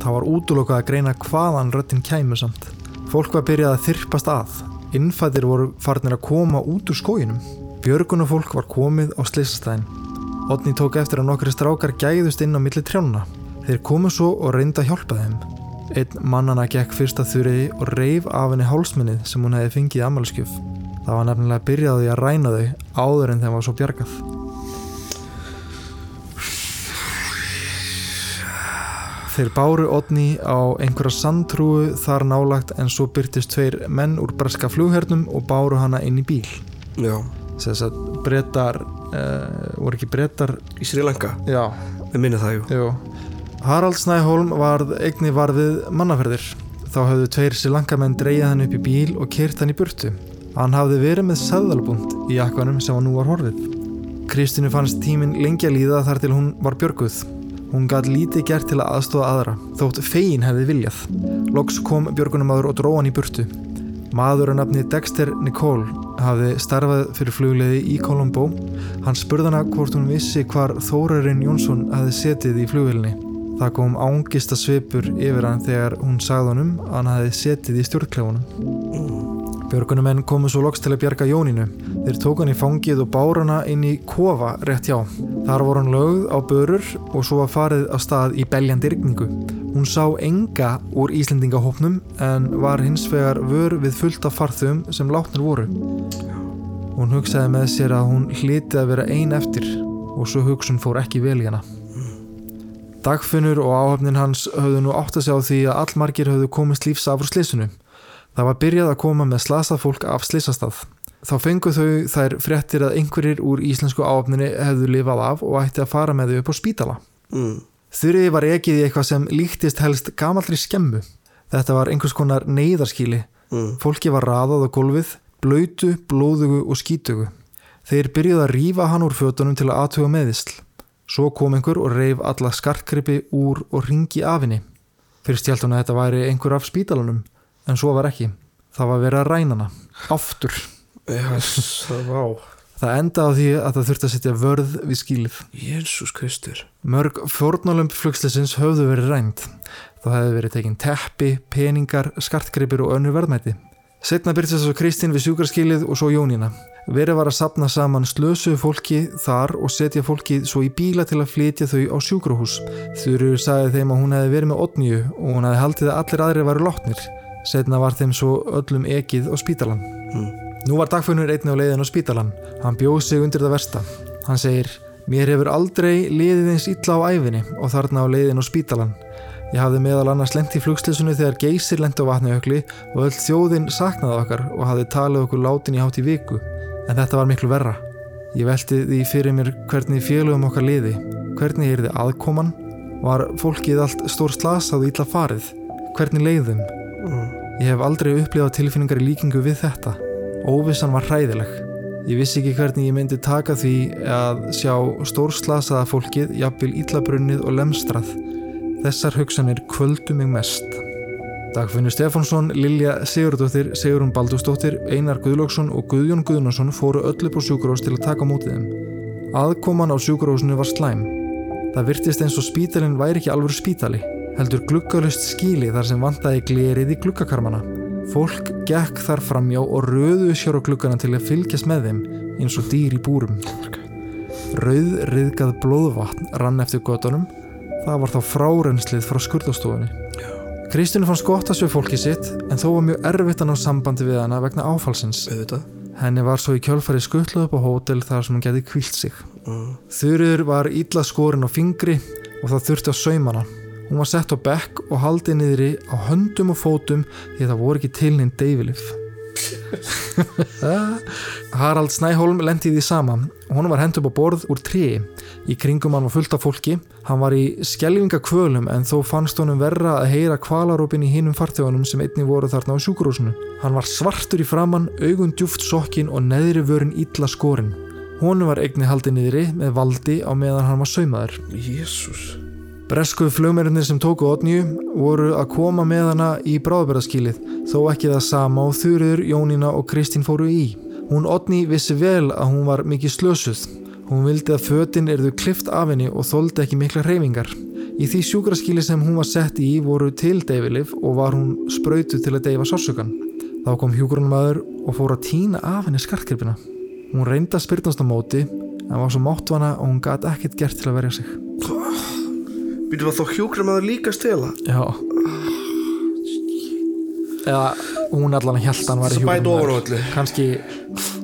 C: Það var útulokað að greina hvaðan röttin kæmu samt. Fólk var byrjað að þyrpast að. Innfættir voru farnir að koma út úr skóginum. Björgun og fólk var komið á slýsastæðin. Otni tók eftir að nokkri strákar gæðust inn á milli trjána. Þeir komu svo og reynda að hjálpa þeim. Einn mannana gekk fyrst að þurriði og reif af henni hálsminnið sem hún hefði fengið amalskjöf. Það var nefnilega byrjaði að ræna þau áður en þeim var svo bjargað. Þeir báru Odni á einhverja sandtrúu þar nálagt en svo byrtist tveir menn úr breska flughernum og báru hana inn í bíl.
B: Já,
C: Þess að brettar, uh, voru ekki brettar,
B: í Sri Lanka,
C: já,
B: við minni það jú
C: jú. Harald Snæholm varð eigni varðið mannaferðir. Þá höfðu tveir silankamenn dreigið hann upp í bíl og kyrt hann í burtu. Hann hafði verið með seðalbúnd í jakkanum sem hann nú var horfið. Kristínu fannst tíminn lengi að líða þar til hún var björguð. Hún gæt lítið gert til að aðstóða aðra, þótt fegin hefði viljað. Loks kom björgunamaður og dró hann í burtu. Maður að nafni Dexter Nicole hafði starfað fyrir flugleiði í Colombo. Hann spurði hana hvort hún vissi hvar Þórarinn Jónsson hafði setið í flugveilni. Það kom ángista svipur yfir hann þegar hún sagði honum að hann hafði setið í stjórnklefunum. Björgunumenn komu svo loks til að bjarga Jónínu. Þeir tók hann í fangið og bára hana inn í kofa rétt hjá. Þar voru hann lögð á börur og svo var farið á stað í beljandi rigningu. Hún sá enga úr Íslendingahópnum en var hins vegar vör við fullt af farþum sem látnir voru. Hún hugsaði með sér að hún hliti að vera ein eftir og svo hugsun fór ekki vel í hana. Dagfinnur og áhafnin hans höfðu nú átt að segja á því að allmargir höfðu komist lífs af úr slísunu. Það var byrjað að koma með slasað fólk af slísastað. Þá fengu þau þær fréttir að einhverjir úr íslensku áhafninni hefðu lifað af og ætti að fara með þau upp á spítala.
B: mm.
C: Þurriði var ekið í eitthvað sem líktist helst gamallri skemmu. Þetta var einhvers konar neyðarskíli.
B: Mm.
C: Fólki var raðað á gólfið, blöytu, blóðugu og skítugu. Þeir byrjuðu að rífa hann úr fötunum til að aðtuga meðisl. Svo kom einhver og reif alla skartgripi úr og ringi af henni. Fyrst hjælt hún að þetta væri einhver af spítalunum, en svo var ekki. Það var verið að ræna hana. Aftur.
B: yes, það
C: endaði á því að það þurfti að setja vörð við skílið.
B: Jésús Kristur
C: Mörg fórnálumb flugslisins höfðu verið rænt. Það hefði verið tekinn teppi, peningar, skartgripir og önnur verðmæti. Setna byrjast svo Kristín við sjúkarskilið og svo Jónína. Verið var að sapna saman slösuðu fólki þar og setja fólki svo í bíla til að flytja þau á sjúkrahús. Þurru sagði þeim að hún hefði verið með odnju og hún hefði haldið að allir aðrir varu lotnir. Setna var þeim svo öllum ekið á spítalan. Nú var dagfunnur einni á leiðin á spítalan. Hann bjóð sig undir það versta. Hann segir, mér hefur aldrei liðið eins illa á æfinni og þarna á leiðin á spítalan. Ég hafði meðal annars lengt í flugslisunu þegar geysir lendi á vatnajökli og öll þjóðin saknaði okkar og hafði talið okkur látin í hátt í viku. En þetta var miklu verra. Ég velti því fyrir mér hvernig félögum okkar liði, hvernig er þið aðkoman, var fólkið allt stór slasað og illa farið, hvernig leiðum. Ég hef aldrei upplifað tilfinningar í líkingu við þetta. Óvissan var hræðileg. Ég vissi ekki hvernig ég myndi taka því að sjá stórslasaða fólkið, jafnvel illabrunnið og lemstrað. Þessar hugsanir kvöldu mig mest. Dagfinnur Stefánsson, Lilja Sigurdóttir, Sigurún Baldúsdóttir, Einar Guðlóksson og Guðjón Guðnason fóru öll upp á sjúkurós til að taka mótið þeim. Aðkoman á sjúkurósinu var slæm. Það virtist eins og spítalinn væri ekki alveg spítali, heldur gluggalust skíli þar sem vantaði glerið í gluggakarmana. Fólk gekk þar framjá og röðu sér á gluggana til að fylgjast með þeim eins og dýr í búrum. Rauð riðgað blóðvatn rann eftir göttunum. Það var þá frárennslið frá skurðastofunni. Kristínu fannst gott að sjö fólki sitt en þó var mjög erfitt að ná sambandi við hana vegna áfallsins.
B: auðvitað
C: Henni var svo í kjölfari skuttluð upp á hótel þar sem hún geti kvílt sig. Þurriður var illa skorin á fingri og það þurfti að sauma hana. Hún var sett á bekk og haldið niðri á höndum og fótum því það voru ekki til neinn deyfilif. *laughs* Harald Snæholm lendi því sama hún var hent upp á borð úr tríi. Í kringum hann var fullt af fólki. Hann var í skelvingakvölum en þó fannst honum verra að heyra kvalarópin í hinum farþjóðunum sem einni voru þarna á sjúkurúsinu. Hann var svartur í framann, augun djúft sokkin og neðri vörin illa skorin. Honum var eigni haldið niðri með valdi á meðan hann var saumaður.
B: Jésús
C: Bresku flugmerinnir sem tóku Otnju voru að koma með hana í bráðbæraskílið, þó ekki það sama og Þurður, Jónína og Kristín fóru í. Hún Otni vissi vel að hún var mikið slösuð. Hún vildi að fötin erðu klift af henni og þóldi ekki mikla hreyfingar. Í því sjúkraskíli sem hún var sett í voru til deyfilif og var hún sprautu til að deyfa sársökan. Þá kom hjúgrunumæður og fór að týna af henni skartgripina. Hún reyndi að spyrnast á móti en var svo máttvana og hún gat ekkert gert til að verja sig.
B: Býtum við þá hjúkrum að það líka stela
C: Já. Eða hún allan að hjælta hann var
B: öllu
C: Kanski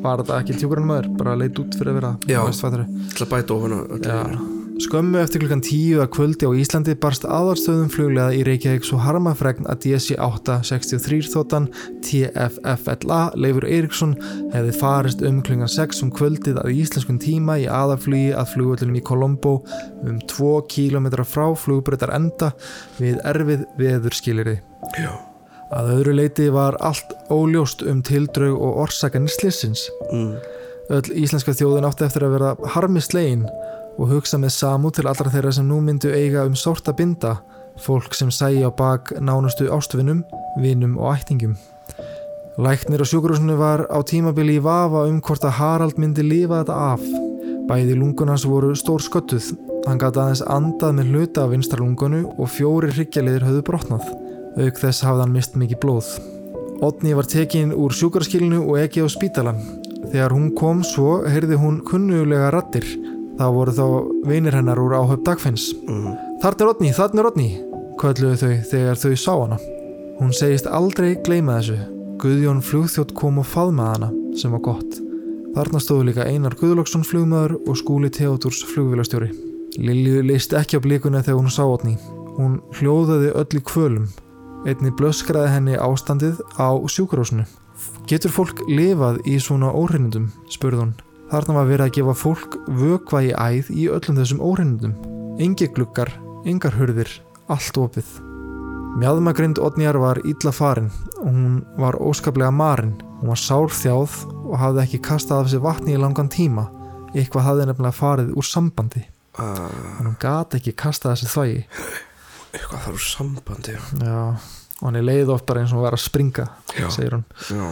C: var þetta ekki hjúgrunumæður, bara leit út fyrir að vera.
B: Já.
C: er.
B: Það bæti ofan
C: Já. Skömmu eftir klukkan tíu að kvöldi á Íslandi barst aðarstöðum fluglega í Reykjavík svo harmafregn að DC-863 þóttan TFFLA Leifur Eiríksson hefði farist um klukkan 6 um kvöldið að íslenskun tíma í aðaflugi að flugvöldunum í Colombo um 2 km frá flugbreytar enda við erfið veðurskiliri.
B: Já.
C: Að öðru leiti var allt óljóst um tildraug og orsakanir slissins.
B: Mm.
C: Öll íslenska þjóðin átti eftir að vera harmi slegin og hugsa með samú til allra þeirra sem nú myndu eiga um sárt að binda, fólk sem sæi á bak nánustu ástvinum, vinum og ættingum. Læknir á sjúkurúsinu var á tímabili í vafa um hvort að Harald myndi lifa þetta af. Bæði lungunans voru stór sköttuð, hann gæti aðeins andað með hluta af vinstra lungunu og fjóri hryggjarliðir höfðu brotnað. Auk þess hafði hann mist mikið blóð. Odni var tekin úr sjúkarskilinu og ekki á spítalan. Þegar hún kom svo heyrði hún kunnulega rattir. Það voru þá vinir hennar úr áhöf dagfinns.
B: Mm.
C: Þarna er Odni, þarna er Odni, kvölluðu þau þegar þau sá hana. Hún segist aldrei gleyma þessu. Guðjón flugþjótt kom og faðmaði hana, sem var gott. Þarna stóðu líka Einar Guðlokksson flugmaður og skúli Theodors flugvélastjóri. Lilju leist ekki á blíkuna þegar hún sá Odni. Hún hljóðaði öll í kvölum. Einni blöskraði henni ástandið á sjúkurásinu. Getur fólk lifað í svona óhreinundum, spurði hún. Þarna var verið að gefa fólk vökva í æð í öllum þessum óhreinundum. Engi glukkar, engar hurðir, allt opið. Mjadmagrind Odnjar var illa farin og hún var óskaplega marin. Hún var sárþjáð og hafði ekki kastað af sér vatni í langan tíma. Eitthvað hafði nefnilega farið úr sambandi.
B: Uh,
C: hún gati ekki kastað þessi þvægi. *laughs*
B: eitthvað þar úr sambandi já.
C: Já, og hann er leið oft bara eins og hún var að springa,
B: Já.
C: segir hún.
B: Já.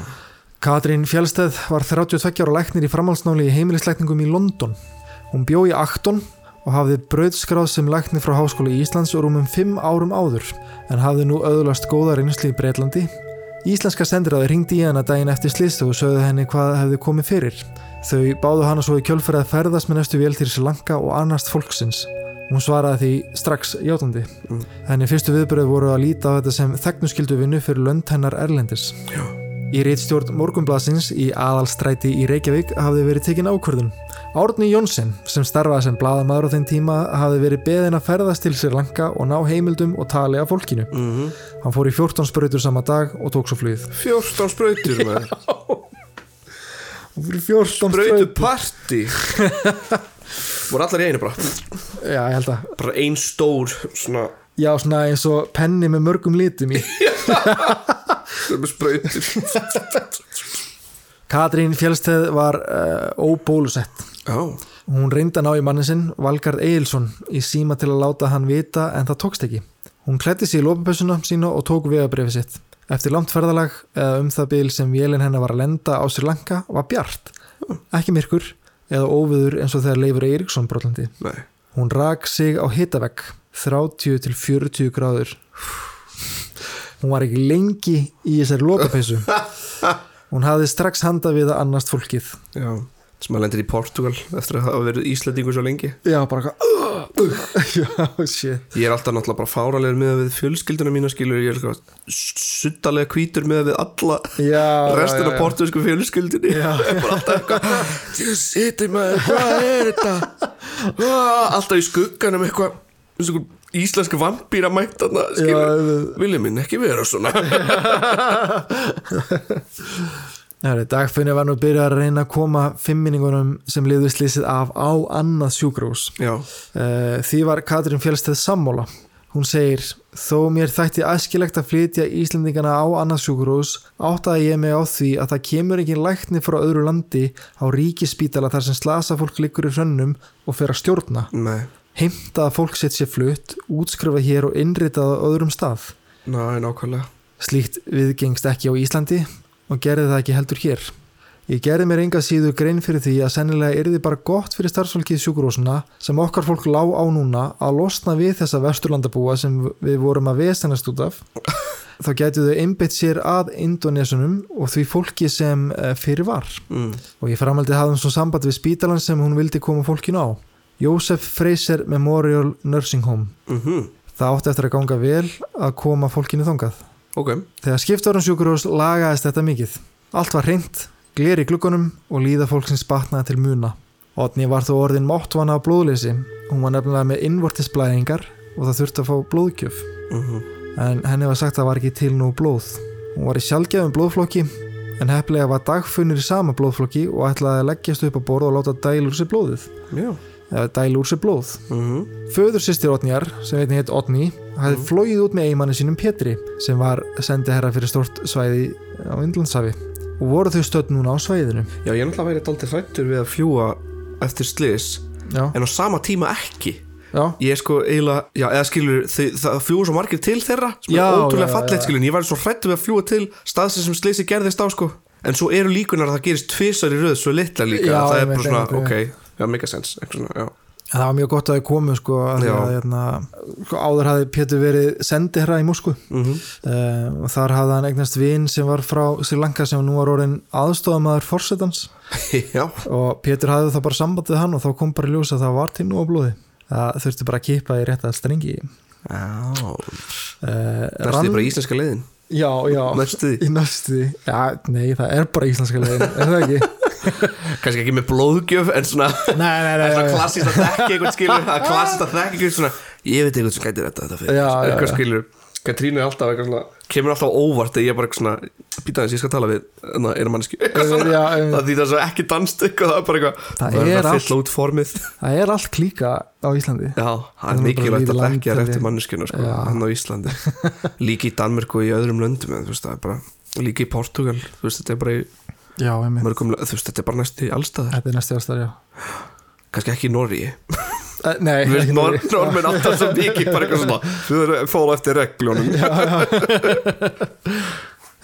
C: Katrín Fjálsteð var 32 ára læknir í framhaldsnáli í heimilislækningum í London. Hún bjó í Acton og hafði brauðskráð sem læknir frá Háskóla Íslands og rúmum 5 árum áður en hafði nú öðlast góða reynslu í Breitlandi. Íslenska sendiráði ringdi í hana daginn eftir slist og sögðu henni hvað hefði komið fyrir. Þau báðu hana svo í kjölferð að ferðast með næstu vél til Sri Lanka og annast fólksins. Hún svaraði því strax játandi. Henni fyrstu viðbröð voru að líta á þetta sem þegnuskildu vinnu fyrir lönd hennar Erlendis.
B: Já.
C: Í reitstjórn Morgunblasins í aðalstræti í Reykjavík hafði verið tekin ákvörðun. Árni Jónsson, sem starfaði sem blaðamaður á þeim tíma, hafði verið beðin að ferðast til Sri Lanka og ná heimildum og tali af fólkinu.
B: Mm
C: Hann fór í 14 sprautur sama dag og tók svo flugið.
B: 14 sprautur maður *laughs*
C: Hann fór í 14
B: Sprautu party voru allar í einu bara
C: Já, ég held að.
B: bara ein stór svona
C: Já, svona eins og penni með mörgum litum í.
B: með sprautur
C: Katrín Fjálsteð var uh, óbólusett.
B: Já.
C: Hún reyndi að ná í mannin sinn, Valgard Egilson, í síma til að láta hann vita en það tókst ekki. Hún klætti sig í lópapessuna sína og tók vegabrifið sitt. Eftir langt ferðalag, eða um það bil sem vélinn hennar var að lenda á Sri Lanka, var bjart. Ekki myrkur, eða óviður eins og þegar Leifur Eiríksson brotlandi.
B: Nei.
C: Hún rak sig á hitavegg, 30 til 40 gráður. Hún var ekki lengi í þessari lópapessu. *laughs* Hún hafði strax handa við að annast fólkið.
B: Já. Sem að lendir í Portugal eftir að hafa verið Íslandingur svo lengi.
C: Já, bara eitthvað *laughs*
B: ég er alltaf náttúrulega bara fáralegur með við fjölskylduna mína skilur ég er eitthvað suttalega hvítur með við alla
C: Já,
B: restin
C: já,
B: portugalsku *laughs* eitthvað þú situr maður, hvað er þetta? *laughs* Ah, alltaf í skugganum eitthvað íslenska vampýra mætt þarna skilur,
C: Já,
B: vilja minn ekki vera svona
C: Herri, Dagfinni var nú byrjað að reyna að koma fimminningunum sem liðu slísið af á annað sjúkrós. Uh, því var Katrín Fjellsteð sammála. Hún segir, þó mér þætti æskilegt að flytja Íslendingana á annað sjúkrós, áttaði ég mig á því að það kemur ekki lækni frá öðru landi á ríkispítala þar sem slasa fólk liggur í hrönnum og fer að stjórna.
B: nei,
C: Heimta að fólk sitt sér flutt, útskrifa hér og innritað á öðrum stað.
B: nákvæmlega
C: Slíkt viðgengst ekki á Íslandi og gerði það ekki heldur hér. Ég gerði mér enga síðu grein fyrir því að sennilega yrði bara gott fyrir starfsfólkið sjúkurósuna sem okkar fólk lá á núna að losna við þessa vesturlandabúa sem við vorum að vestanast út af. *laughs* Þá gætu þau einbytt sér að Indonesunum og því fólki sem eh, fyrir var.
B: mm.
C: Og ég framaldi hafði hún svo samband við spítalan sem hún vildi koma fólkinu á. Joseph Fraser Memorial Nursing Home.
B: Mm
C: Það átti eftir að ganga vel að koma fólkinu þangað.
B: Ok,
C: Þegar skiptárum sjúkurós lagaðist þetta mikið. Allt var hreint, gler í gluggunum og líða fólksins batnaði til muna. Otni var þó orðin máttvana á blóðleysi. Hún var nefnilega með innvortisblæðingar og það þurfti að fá blóðgjöf.
B: mm
C: En henni var sagt að það var ekki til nú blóð. Hún var í sjálfgefum blóðflokki en hefnilega var dagfunnir í sama blóðflokki og ætlaði að leggjast upp á borð og láta dæla úr sér blóðið.
B: já
C: Eða dæla úr sér blóð.
B: mm
C: Föður sýstir Otnýjar, sem einnig heit Otni, hafði flóið út með eigimanni sínum Pétri, sem var sendiherra fyrir stort svæði á Indlandsafi og voru þau stödd núna á svæðinu.
B: já, ég er náttúrulega verið dálítið hrættur við að fljúa eftir slis
C: Já,
B: en á sama tíma ekki.
C: Já,
B: ég er sko eiginlega, já, eða skilur þau, það fljúa svo margir til þeirra sem
C: Já,
B: er ótrúlega fallegt skilur en ég var svo hrættur við að fljúa til staðsins sem slisi gerðist á sko. En svo eru líkunar að það gerist tvisar í röð svo litla líka, það er bara svona, ok já, mega sens, eitthvað svona, já.
C: Það var mjög gott að þau komu sko, að hérna, sko, áður hafði Pétur verið sendiherra í Moskvu.
B: Mm
C: uh, og þar hafði hann eignast vin sem var frá Sri Lanka sem nú var orðin aðstofamaður forsetans. *laughs*
B: Já,
C: og Pétur hafði þá bara samband við hann og þá kom bara ljós að það var til nú á blóði. Það þurfti bara að kipa í rétt að strengi.
B: já.
C: Uh,
B: það er bara íslenska leiðin?
C: Já, já. Í næstu því. Já, nei, það er bara íslenska leiðin Er það ekki? *laughs*
B: kannski ekki með blóðgjöf en svona
C: Nei, nei,
B: Það
C: nei,
B: er svona
C: nei.
B: klassíst að þekki einhvern skilur Það er klassíst að þekki einhvern svona Ég veit einhvern sem gæti þetta þetta fyrir
C: já.
B: skilur Katrínu er alltaf eitthvað svona Kemur alltaf óvart þegar ég er bara eitthvað svona Býta þess, ég skal tala við Eitthvað svona
C: Já, einmitt.
B: Það það er svo ekki danst eitthvað Það er bara eitthvað
C: Það
B: verður
C: er
B: að
C: allt-
B: fylla út formið
C: Það er allt klíka á Íslandi
B: Já, það
C: Það
B: er
C: er
B: mikilvægt að
C: held ég.
B: eftir manneskinu sko, hann á Íslandi *laughs* Líka í Danmörk og í öðrum löndum en, þú veist, það er bara, Líka í Portugal Þú veist, þetta er bara í
C: Já, einmitt
B: mörgum lö- Þú veist, þetta er bara næst í allstaðar
C: Þetta er næstu ástæður, já
B: Kannski ekki í Norri
C: Eh, Nei, ekki
B: nor
C: Noregi.
B: normin alltaf svo mikið bara eitthvað svona Þú er fóla eftir reglunum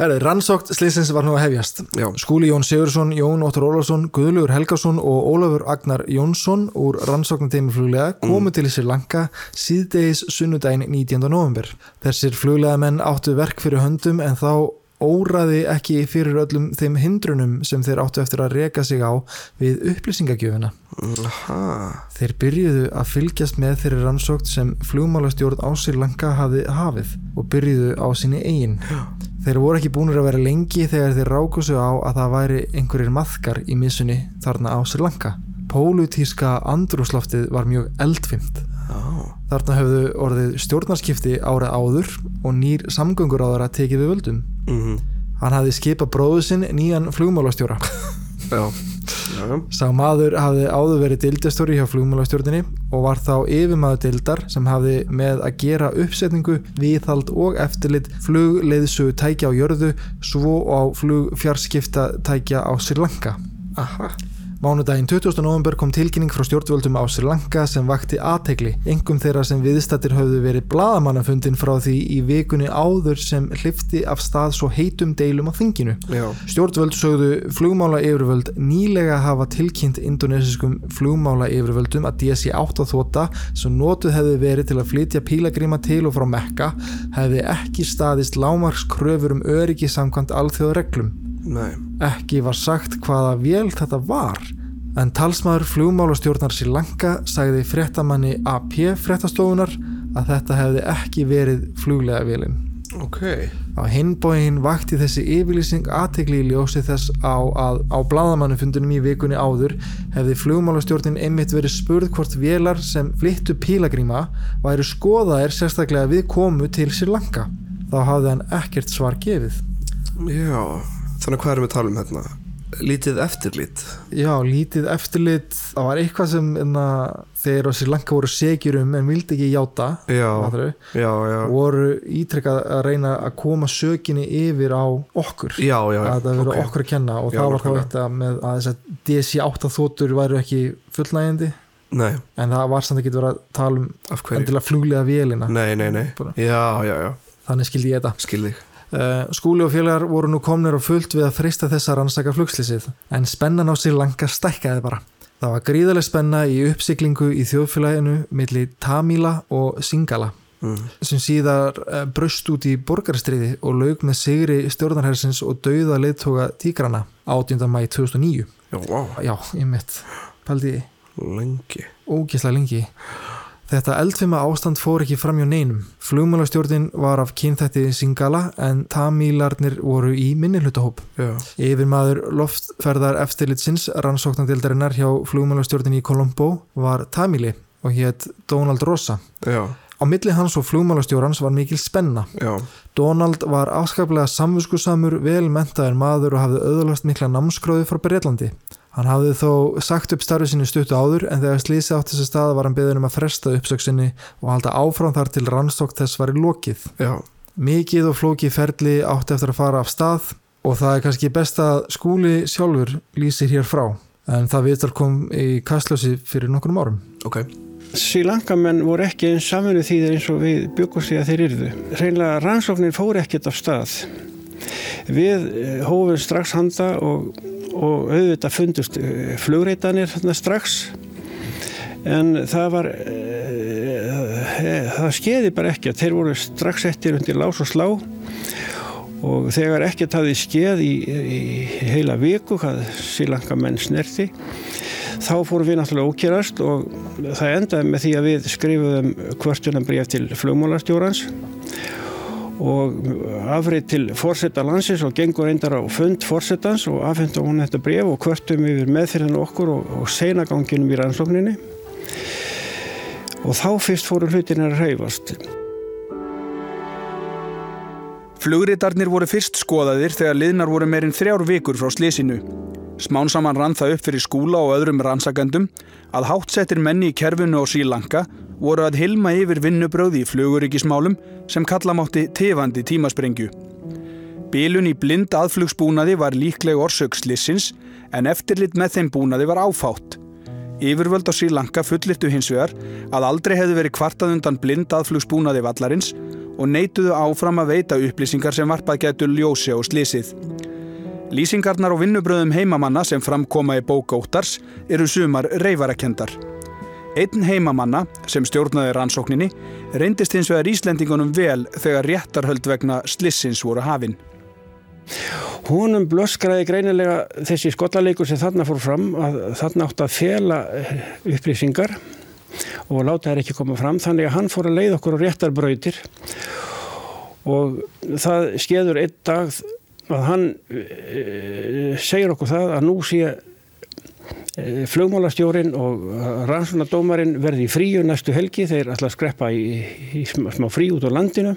C: Herri, rannsókt slýsins var nú að hefjast
B: Já.
C: Skúli Jón Sigursson, Jón Óttur Ólafsson Guðlugur Helgason og Ólafur Agnar Jónsson úr rannsóknarteimi fluglega komu til Sri Lanka síðdegis sunnudaginn 19. november. Þessir fluglega menn áttu verk fyrir höndum en þá óraði ekki fyrir öllum þeim hindrunum sem þeir áttu eftir að reka sig á við upplýsingagjöfuna.
B: Aha,
C: Þeir byrjuðu að fylgjast með þeirri rannsókt sem flugmálastjórn á Sri Lanka hafði hafið og byrjuðu á sinni eigin. Þeir voru ekki búinir að vera lengi þegar þeir ráku sig á að það væri einhverjir maðkar í missunni þarna á Sri Lanka. Pólutíska andrúsloftið var mjög eldfimt.
B: Já,
C: Þarna höfðu orðið stjórnarskipti árið áður og nýr samgöngur áður að tekið við völdum.
B: mhm,
C: Hann hafði skipað bróðu sinn nýjan flugmálastjóra. *laughs*
B: já.
C: Sá maður hafði áður verið dildastóri hjá flugmálastjórninni og var þá yfirmaður dildar sem hafði með að gera uppsetningu, viðhald og eftirlit flugleiðsögu tækja á jörðu svo á flugfjarskipta tækja á Sri Lanka.
B: Aha,
C: Mánudaginn 20. november kom tilkynning frá stjórnvöldum á Sri Lanka sem vakti aðtegli, engum þeirra sem viðstattir höfðu verið bladamannafundin frá því í vikunni áður sem hlifti af stað svo heitum deilum á þinginu.
B: já,
C: Stjórnvöld sögðu flugmála yfirvöld nýlega hafa tilkynnt indonesiskum flugmála yfirvöldum að DC-8 þóta sem notuð hefði verið til að flytja pílagrima til og frá Mekka hefði ekki staðist lámarks kröfur um öryggi samkvæmt alþjóðareglum.
B: Nei
C: Ekki var sagt hvaða vél þetta var en talsmaður flugmálastjórnar Sri Lanka sagði fréttamanni AP fréttastofunar að þetta hefði ekki verið fluglega vélinn.
B: Ok,
C: Á hinbóin vakti þessi yfirlýsing aðtegli í ljósi þess á að á bladamannufundunum í vikunni áður hefði flugmálastjórnin einmitt verið spurð hvort vélar sem flyttu pílagríma væri skoðaðir sérstaklega við komu til Sri Lanka. Þá hafði hann ekkert svar gefið.
B: já Þannig hvað erum við að tala um hérna? Lítið eftirlit?
C: Já, lítið eftirlit, það var eitthvað sem enna, þeir á Sri Lanka voru segjur um en vildi ekki játa
B: Já,
C: fattarðu,
B: já, já.
C: voru ítrekkað að reyna að koma sökinni yfir á okkur.
B: Já, já, já
C: að það verið
B: ok.
C: okkur að kenna og það var þá
B: nákvæmlega.
C: eitt að með að þess að DC-8 þóttur væru ekki fullnægjandi.
B: Nei,
C: en það var samt ekki verið að tala um endilega fluglega vélina.
B: Nei, nei, nei. Já, já, já,
C: þannig skildi ég þetta.
B: Skil þig.
C: Uh, skúli og félagar voru nú komnir og fullt við að frista þess að rannsaka flugslýsið en spennan á Sri Lanka stækkaði bara. Það var gríðarlega spenna í uppsiklingu í þjóðfélaginu milli Tamila og Singala sem síðar uh, braust út í borgarstriði og laug með sigri stjórnarhersins og dauða leiðtoga tíkrana 18. mæ 2009.
B: Já, vá,
C: Já, ég mitt, paldi
B: lengi
C: ógislega lengi. Þetta eldfima ástand fór ekki fram hjá neinum. Flugmálastjórnin var af kynþætti Singala en Tamílarnir voru í minnihlutahóp. Yfir maður loftferðar eftirlitsins rannsóknandildarinnar hjá flugmálastjórnin í Colombo var Tamili og hétt Donald Rosa.
B: já,
C: Á milli hans og flugmálastjórans var mikil spenna.
B: já,
C: Donald var afskaplega samviskusamur, vel mentaður maður og hafði auðvöldast mikla námskráði frá Breitlandi. Hann hafði þó sagt upp starfi sinni stuttu áður en þegar slísi átti þessi stað var hann beðin um að fresta uppsöksinni og halda áfram þar til rannsók þess var í lokið.
B: já
C: Mikið og flókið ferli átti eftir að fara af stað og það er kannski best að skúli sjálfur lýsir hér frá en það viðtal kom í kastlösi fyrir nokkrum árum.
B: Ok,
H: Sri Lankamenn voru ekki eins saminu þýðir eins og við byggumst því að þeir yrðu. Reinlega rannsóknin fór ekkert af stað. Við eh, hófum strax handa og, og auðvitað fundust eh, flugreitanir strax. En það var e, það skeiði bara ekki þeir voru strax eftir undir lás og slá. Og þegar ekkert hafði skeið í, í heila viku hvað Sri Lankamenn snerti þá fórum við náttúrulega ókjörast og það endaði með því að við skrifuðum kvörtunarbrif til flugmálastjórans. og afrið til fórseta landsins og gengur reyndar á fund fórsetans og afhendu hún þetta bref og kvörtum yfir meðfyrirna okkur og, og seinaganginum í rannsókninni og þá fyrst fóru hlutin að reyfast
I: Flugritarnir voru fyrst skoðaðir þegar liðnar voru meirinn þrjár vikur frá slísinu. Smán saman rann það upp fyrir skúla og öðrum rannsakendum að hátsettir menni í kerfinu á Sri Lanka voru að hilma yfir vinnubröði í fluguríkismálum sem kalla mátti tefandi tímasprengju. Bílun í blind aðflugsbúnaði var líkleg orsök slissins en eftirlit með þeim búnaði var áfátt. Yfirvöld á Sri Lanka fullirtu hins vegar að aldrei hefðu verið kvartað undan blind aðflugsbúnaði vallarins og neituðu áfram að veita upplýsingar sem varpað getur ljósi á slísið. Lýsingarnar og vinnubröðum heimamanna sem framkoma í bóka óttars eru sumar reyfarakendar. Einn heimamanna sem stjórnaði rannsókninni reyndist hins vegar Íslendingunum vel þegar réttarhöld vegna slissins voru hafinn.
H: Húnum blöskraði greinilega þessi skollaleikur sem þarna fór fram að þarna átt að fela upplýsingar og láta þær ekki koma fram þannig að hann fór að leiða okkur á réttar brautir og það skeður einn dag að hann e, segir okkur það að nú sé flugmálastjórin og rannsónadómarinn verði í fríu næstu helgi þeir ætla að skreppa í, í smá frí út á landinu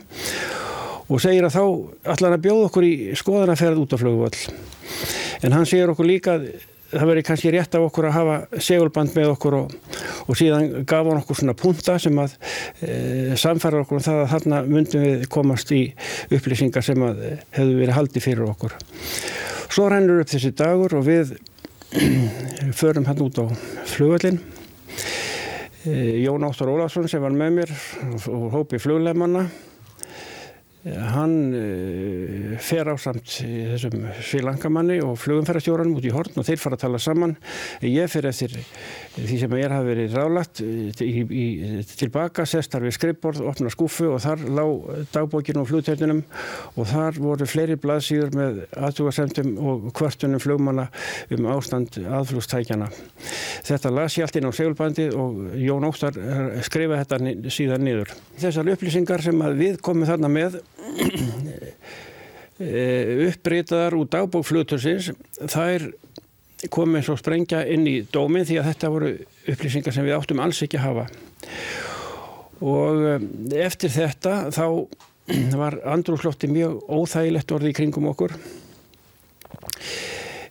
H: og segir að þá ætla hann að bjóða okkur í skoðanaferð út á flugvall en hann segir okkur líka að það veri kannski rétt af okkur að hafa segulband með okkur og, og síðan gaf hann okkur svona punta sem að e, samfæra okkur um það að þarna myndum við komast í upplýsingar sem að hefðu verið haldið fyrir okkur. Svo rennur upp þessi dagur og við förum hann út á flugvallin. E, Jón Áttur Ólafsson sem var með mér og hópi flugleimanna hann uh, fer á samt þessum svilangamanni og flugumferðarstjóranum út í horn og þeir fara að tala saman ég fer eftir því sem ég hafi verið ráðlagt í, tilbaka, sestar við skrippborð opna skúfu og þar lág dagbókinu og flugtættunum og þar voru fleiri blaðsýður með aðtúarsemtum og kvörtunum flugmanna um ástand aðflugstækjana þetta las ég allt inn á segulbandi og Jón Óttar skrifa þetta síðan niður. Þessar upplýsingar sem við komum þarna með *clears throat* uppbreytaðar úr dagbókflutursins þær komið eins og sprengja inn í dóminn því að þetta voru upplýsingar sem við áttum alls ekki að hafa. Og eftir þetta þá *clears throat* var andrúslótti mjög óþægilegt orði í kringum okkur.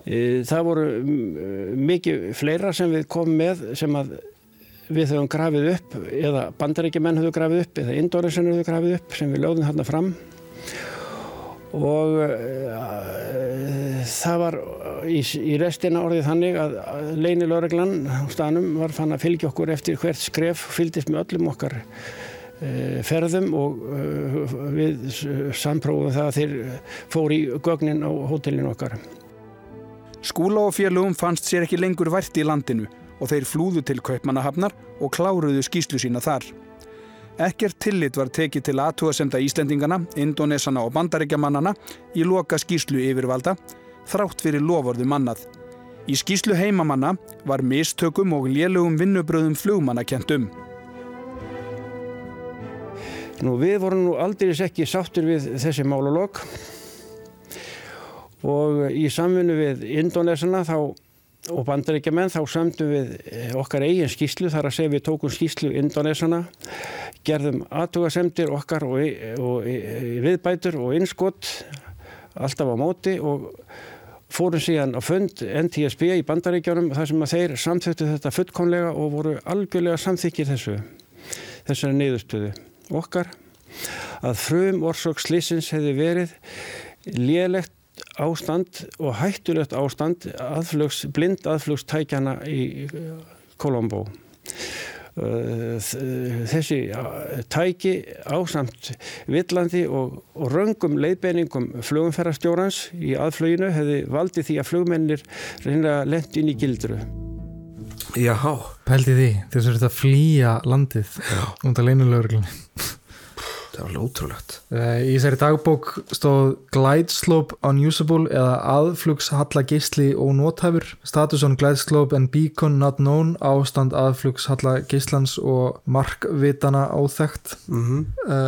H: Það voru mikið fleira sem við komum með sem að við höfum grafið upp eða bandarækjumenn höfum grafið upp eða indóresin höfum grafið upp sem við lögðum hérna fram og uh, það var í, í restina orðið þannig að leinilöreglan á stanum var fann að fylgja okkur eftir hvert skref fylgdist með öllum okkar eh, ferðum og eh, við samprófum það að þeir fór í gögnin á hótelinu okkar.
I: Skúla og félögum fannst sér ekki lengur vært í landinu og þeir flúðu til Kaupmannahafnar og kláruðu skýslu sína þar. Ekkert tillit var tekið til aðtúasenda Íslendingana, Indonesana og Bandaríkjamannana í loka skýslu yfirvalda, þrátt fyrir loforðu mannað. Í skýslu heimamanna var mistökum og lélugum vinnubröðum flugmanna kent um.
H: Nú við vorum nú aldrei ekki sáttur við þessi málalokk og í samfunnu við Indonesana þá, og bandaríkjaman þá sömdum við eh, okkar eigin skýslu þar að segja við tókum skýslu Indonesana, gerðum aðtugasemdir okkar og, og, og viðbætur og innskott alltaf á móti og fórum síðan á fund NTSB í bandaríkjónum þar sem að þeir samþöktu þetta fullkomlega og voru algjörlega samþykir þessu þessari niðurstöðu okkar að frum orsök slissins hefði verið lélegt ástand og hættulegt ástand aðflugs, blind aðflugstækjana í Kolombo þessi tæki ásamt villandi og, og röngum leiðbeiningum flugumferðarstjórans í aðfluginu hefði valdið því að flugmennir reyna lent inn í gildru.
B: Jáhá
C: Pældi því, þess að þetta flýja landið undan leinulögurglunni
B: Það var alveg ótrúlegt.
C: Eh, Í þessari dagbók stóð Glide Slope Unusable eða aðflugshalla geisli og nóthæfur Status on Glide Slope and Beacon Not Known ástand aðflugshalla geislans og markvitana óþekkt.
B: Mm -hmm.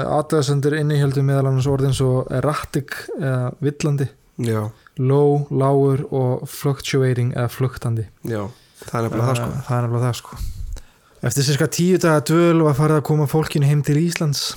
C: Aðdæðasendur innihjöldu meðal annars orðin svo erratic eða villandi.
B: Já,
C: low, lágur og fluctuating eða fluktandi.
B: Já, það er nefnilega það sko.
C: Það er nefnilega það sko. Eftir cirka tíu daga dvöl var farið að koma fólkinu heim til Íslands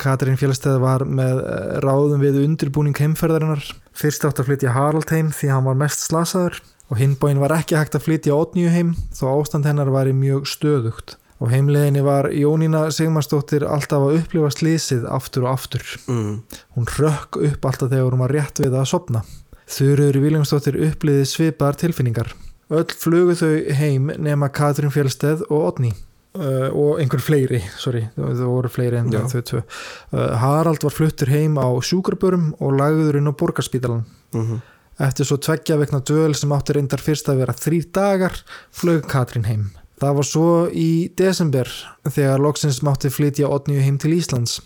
C: Katrín Fjölstæð var með eh, ráðum við undirbúning heimferðarinnar. Fyrst átt að flytja Harald heim því hann var mest slasaður og hinbóin var ekki hægt að flytja Otnju heim þó ástand hennar var mjög stöðugt. Og heimleginni var Jónína Sigmarsdóttir alltaf að upplifa slísið aftur og aftur.
B: Mm.
C: hún rökk upp alltaf þegar hún var rétt við að sopna Þurur Viljámsdóttir uppliði svipaðar tilfinningar. Öll flugu þau heim nema Katrín Fjölstæð og Otni uh, og einhver fleiri, sorry það voru fleiri en þau tvö. Uh, Harald var fluttur heim á sjúkrabörum og lagður inn á borgarspítalan
B: Mm
C: eftir svo tveggja vegna döl sem átti reyndar fyrst að vera þrýr dagar flög Katrín heim. Það var svo í desember þegar loksins mátti flytja Otniu heim til Íslands.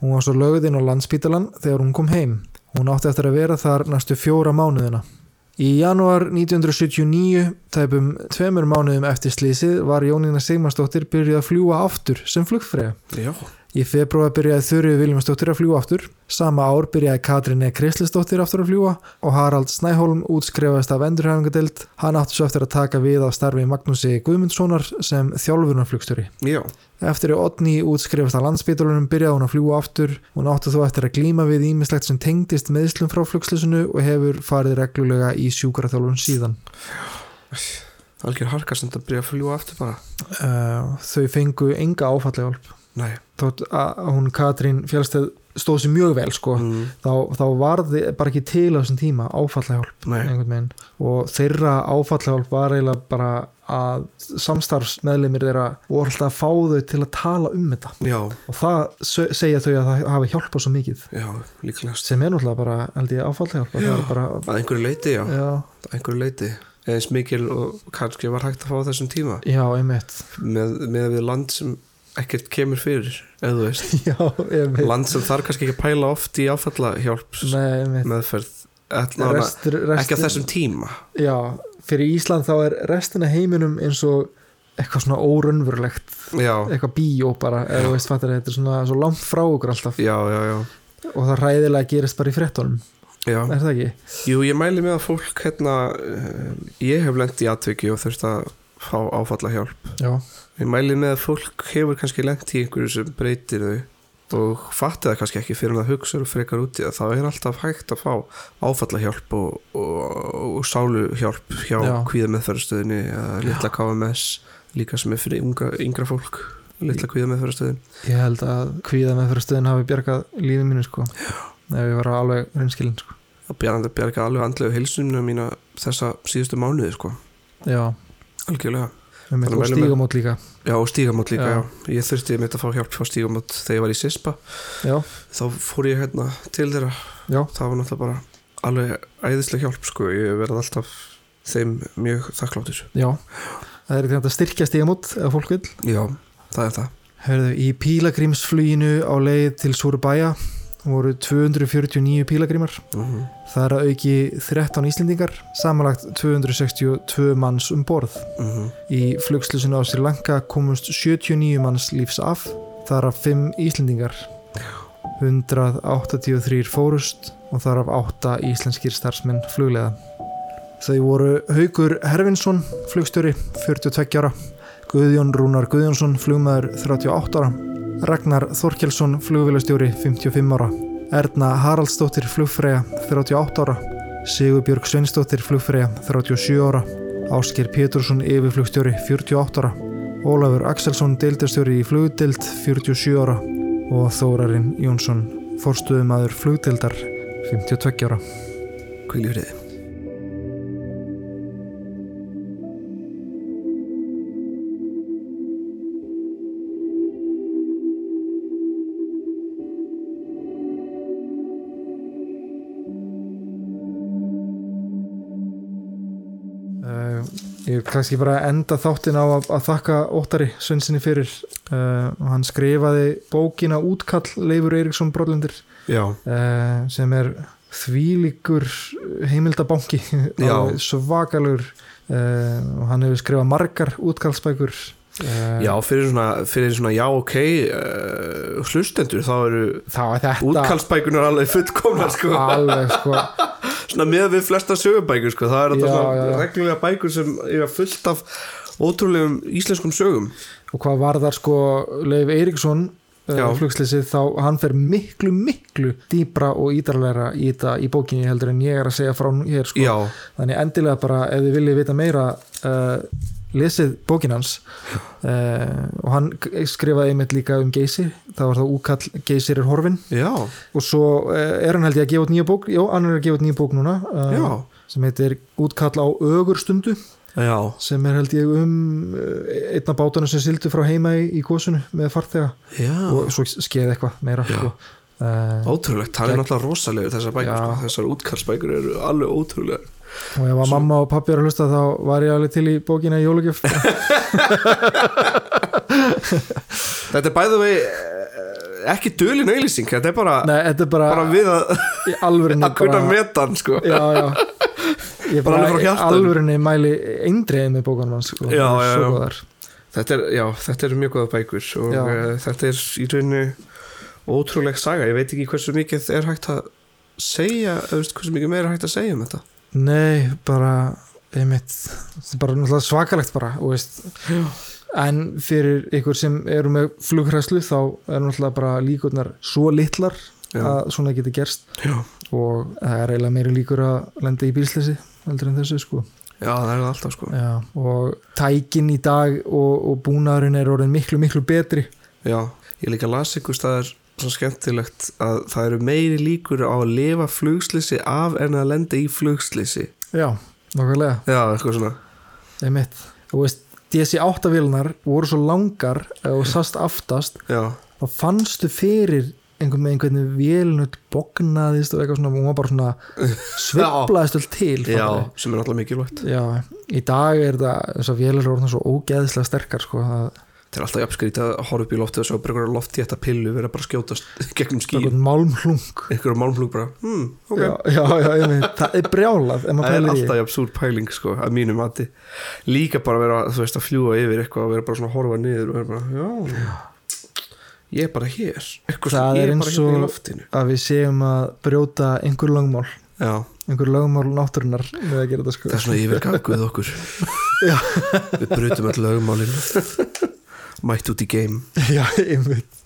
C: Hún var svo lögð inn á landspítalan þegar hún kom heim. Hún átti eftir að vera þar næstu fjóra mánuðina Í janúar 1979, tæpum tveimur mánuðum eftir slísið, var Jónína Sigmarsdóttir byrjuð að fljúa aftur sem flugfrega.
B: Já,
C: Í februar byrjaði Þurrið Viljámsdóttir að fljúa aftur. Sama ár byrjaði Katrín E. Krislisdóttir aftur að fljúa og Harald Snæholm útskrefaðist af endurhæfingadeild. Hann átti svo eftir að taka við á starfi Magnúsi Guðmundssonar sem þjálfurnarflugstjóri.
B: já,
C: Eftir að Otni útskrifast á landsbítalunum byrjaði hún að fljúa aftur. Hún átti þó eftir að glíma við ímislegt sem tengdist meðslum frá flugslisunu og hefur farið reglulega í sjúkraþjálfun síðan.
B: algjör harkast að byrja að fljúa aftur bara
C: Uh, þau fengu enga áfallahjálp.
B: Nei,
C: Þótt að hún Katrín Fjálsteð stóð sér mjög vel sko.
B: mm.
C: þá, þá varði bara ekki til á þessum tíma áfallahjálp og þeirra áfallahjálp var eiginlega bara að samstarfsmeðlimir þeirra voru alltaf að fá þau til að tala um þetta.
B: Já,
C: og það se- segja þau að það hafi hjálpað svo mikið.
B: Já,
C: sem er náttúrulega bara, held ég, áfallahjálp að bara,
B: Að einhverju leiti, að einhverju leiti eins mikil og kannski var hægt að fá þessum tíma.
C: Já, einmitt.
B: Með, með við land sem ekkert kemur fyrir eða þú veist, *laughs*
C: já,
B: land sem þarf kannski ekki pæla oft í áfallahjálp meðferð Ætla,
C: Restur,
B: ekki á
C: restur,
B: þessum tíma.
C: Já, fyrir Ísland þá er restina heiminum eins og eitthvað svona órunverulegt eitthvað bíó bara, eða þú veist fattar þetta er svona svo langt frá okkur alltaf.
B: Já, já,
C: og það ræðilega gerist bara í frettunum er það ekki?
B: Jú, ég mæli með að fólk hérna, eh, ég hef lent í atviki og þurft að fá áfallahjálp.
C: Já,
B: ég mæli með að fólk hefur kannski lent í einhverju sem breytir þau og fatti það kannski ekki fyrir að hugsa og frekar út í það, er alltaf hægt að fá áfallahjálp og, og, og sáluhjálp hjá
C: Já.
B: kvíða meðferðastöðinni eða litla KMS líka sem er fyrir unga, yngra fólk litla kvíða meðferðastöðin
C: ég held að kvíða með fyrir stöðin hafi bjargað lífið mínu sko. Ef ég var alveg reynskilin sko.
B: Það bjargandi bjarga alveg andlegu heilsunum mína þessa síðustu mánuði sko,
C: Já,
B: algjörlega
C: og stígamót líka.
B: Já, og stígamót líka,
C: Já.
B: já. Ég þurfti mitt að fá hjálp frá stígamót þegar ég var í SISPA
C: já,
B: þá fór ég hérna til þeirra.
C: Já,
B: það var náttúrulega bara alveg æðislega hjálp sko, ég verði alltaf þeim mjög þakkláttur
C: já. Það er þetta að styrkja stígamót eða fólk vil
B: Já, það er það.
C: Herðu, í pílagrímsfluginu á leið til Súrubæja voru 249 pílagrímar.
B: Mm
C: það er að auki 13 Íslendingar samanlagt 262 manns um borð.
B: -hmm.
C: í flugslusinu á Sri Lanka komust 79 manns lífs af þar af 5 Íslendingar. 183 fórust og þar af 8 íslenskir starfsmenn fluglega þau voru Haugur Hervinsson flugstjóri 42 ára Guðjón Rúnar Guðjónsson flugmaður 38 ára Ragnar Þorkelsson flugvélastjóri 55 ára. Erna Haraldsdóttir flugfræja 38 ára. Sigurbjörg Sveinsdóttir flugfræja 37 ára. Ásker Pétursson yfirflugstjóri 48 ára. Ólafur Axelsson deildarstjóri í flugdeild 47 ára. Og Þórarinn Jónsson forstuðumadur flugdeildar 52 ára.
B: Hvíl í
C: ég kannski bara enda þáttin á að, að þakka Óttari Svensinni fyrir uh, hann skrifaði bókina Útkall Leifur Eiríksson Brotlendir
B: Já,
C: uh, sem er þvílíkur heimildabanki *laughs* svakalugur uh, og hann hefur skrifað margar útkallsbækur uh,
B: já fyrir, svona, fyrir svona já ok uh, hlustendur þá eru
C: er
B: útkallsbækunar alveg fullkomnar sko.
C: alveg sko *laughs*
B: svona með við flesta sögubækur sko. það er þetta svona reglulega bækur sem eiga fullt af ótrúlegum íslenskum sögum
C: og hvað var þar sko Leif Eiríksson
B: Já.
C: uh, flugslýsið þá hann fer miklu miklu dýbra og ídarlegra í þetta í bókinni heldur en ég er að segja frá hér sko þannig endilega bara ef þið viljið vita meira uh, lesið bókin hans uh, og hann skrifaði einmitt líka um Geysir. Það var það úkall Geysir er horfin
B: já,
C: og svo uh, er hann held ég að gefa út nýja bók. Já, hann er að gefa út nýja bók núna uh, sem heitir útkall á ögurstundu
B: já.
C: sem er held ég um einna bátunum sem sildu frá heima í, í gósunu með farþega. Og svo skeið eitthvað meira sko. uh,
B: ótrúlegt, hann er náttúrulega rosalegur þessar bækur, sko. þessar útkallsbækur eru alveg ótrúlega
C: og ef að mamma og pappi eru að hlusta þá var ég alveg til í bókina í jólugjöf *laughs*
B: þetta er bæðu vegi ekki dölin auðlýsing, þetta er bara,
C: Nei, þetta er bara,
B: bara við að, *laughs* að kunna metan sko.
C: já, já. *laughs* Ég
B: Bara alveg
C: mæli eindreið með bókanum hans sko. Er
B: þetta er, þetta eru mjög góða bækur og uh, þetta er í rauninu ótrúleg saga, ég veit ekki hversu mikið er hægt að segja, eða hversu mikið meira er hægt að segja um þetta
C: nei, bara einmitt, þetta er bara náttúrulega svakalegt bara og veist. En fyrir ykkur sem eru með flughræslu þá er náttúrulega bara líkurnar svo litlar
B: Já.
C: að svona geti gerst.
B: Já.
C: og það er eiginlega meiri líkur að lenda í bílsleysi heldur en þessu sko.
B: Já, það er það alltaf sko.
C: Já, og tækin í dag og, og búnaðurinn er orðin miklu miklu betri.
B: Já, ég líka las ykkur staðar svo skemmtilegt að það eru meiri líkur á að lifa flugslýsi af en að lenda í flugslýsi
C: Já, nokkulega,
B: Já, eitthvað svona.
C: Einmitt. Og veist, DC-8 vélunar voru svo langar eh, og sast aftast
B: Já,
C: þá fannstu fyrir einhvern veginn hvernig vélnut bognaðist og eitthvað svona, hún var bara svona *laughs* sveiflaðist öll til
B: já sem er alltaf mikilvægt.
C: Já, í dag er það þessar vélar eru orðnar svo ógeðslega sterkar sko, að
B: Það er alltaf jafnskrít að horfa upp í loftið og svo bara einhverja loft í þetta pillu vera bara skjótast *laughs* gegnum skín
C: eitthvað málmhlung.
B: Einhverja málmflug bara, hmm, ok.
C: Já, já, já, einmitt, það er brjálað
B: Það er alltaf jafn súr pæling sko, að mínu mati. Líka bara vera, þú veist, að fljúa yfir eitthvað og vera bara svona að horfa niður og vera bara, já ég er bara hér. Eitthvað
C: Það er eins
B: hérna
C: og- að við séum að brjóta einhver lögmál.
B: Já,
C: einhver lögmál náttúrunar með að gera þetta sko.
B: Það er svona yfirganguð okkur. *laughs* Við brutum öll lögumálin Mætt út í game *laughs*
C: já, einmitt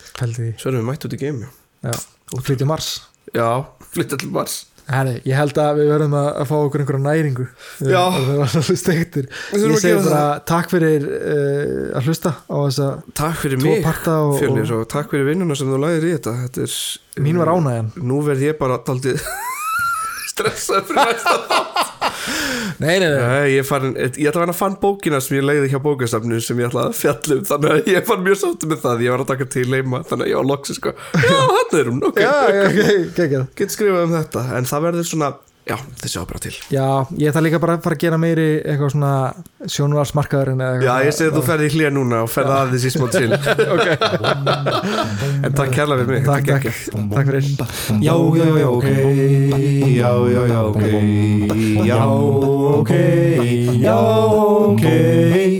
B: erum við mætt út í game, já.
C: Já, flytja Mars.
B: Já, flytta til Mars.
C: Herri, ég held að við verðum að, að fá okkur einhverja næringu.
B: Já.
C: það er alveg
B: þurfum
C: ég segi bara takk fyrir uh, að hlusta á þessa
B: Takk fyrir mig,
C: og,
B: Fjölnir
C: og
B: takk fyrir vinnuna sem þú læðir í þetta. Þetta er
C: mín var ánægjan.
B: Nú verð ég bara daldið *laughs* stressað fyrir næsta
C: Nei, nei, nei,
B: Nei, ég, farin, ég ætla að vera að fann bókina sem ég leiði hjá bókasafnu sem ég ætla að fjalla um þannig að ég fann mjög sáttu með það ég var að taka til heima þannig að ég var loksi sko já, hann er hún, ok,
C: já, já, ok, geggjað
B: get skrifað um þetta en það verður svona, já, þessi á bara til.
C: Já, ég ætla líka bara að fara að gera meiri eitthvað svona sjónvarsmarkaðurinn eða
B: Já, ég segi að þú ferði í hlýja núna og ferði að þessi smá til *laughs* En takk kærlega við mig
C: Takk, takk, takk fyrir.
D: Já, já, já, ok. Já, já, já, ok. Já, ok. Já, ok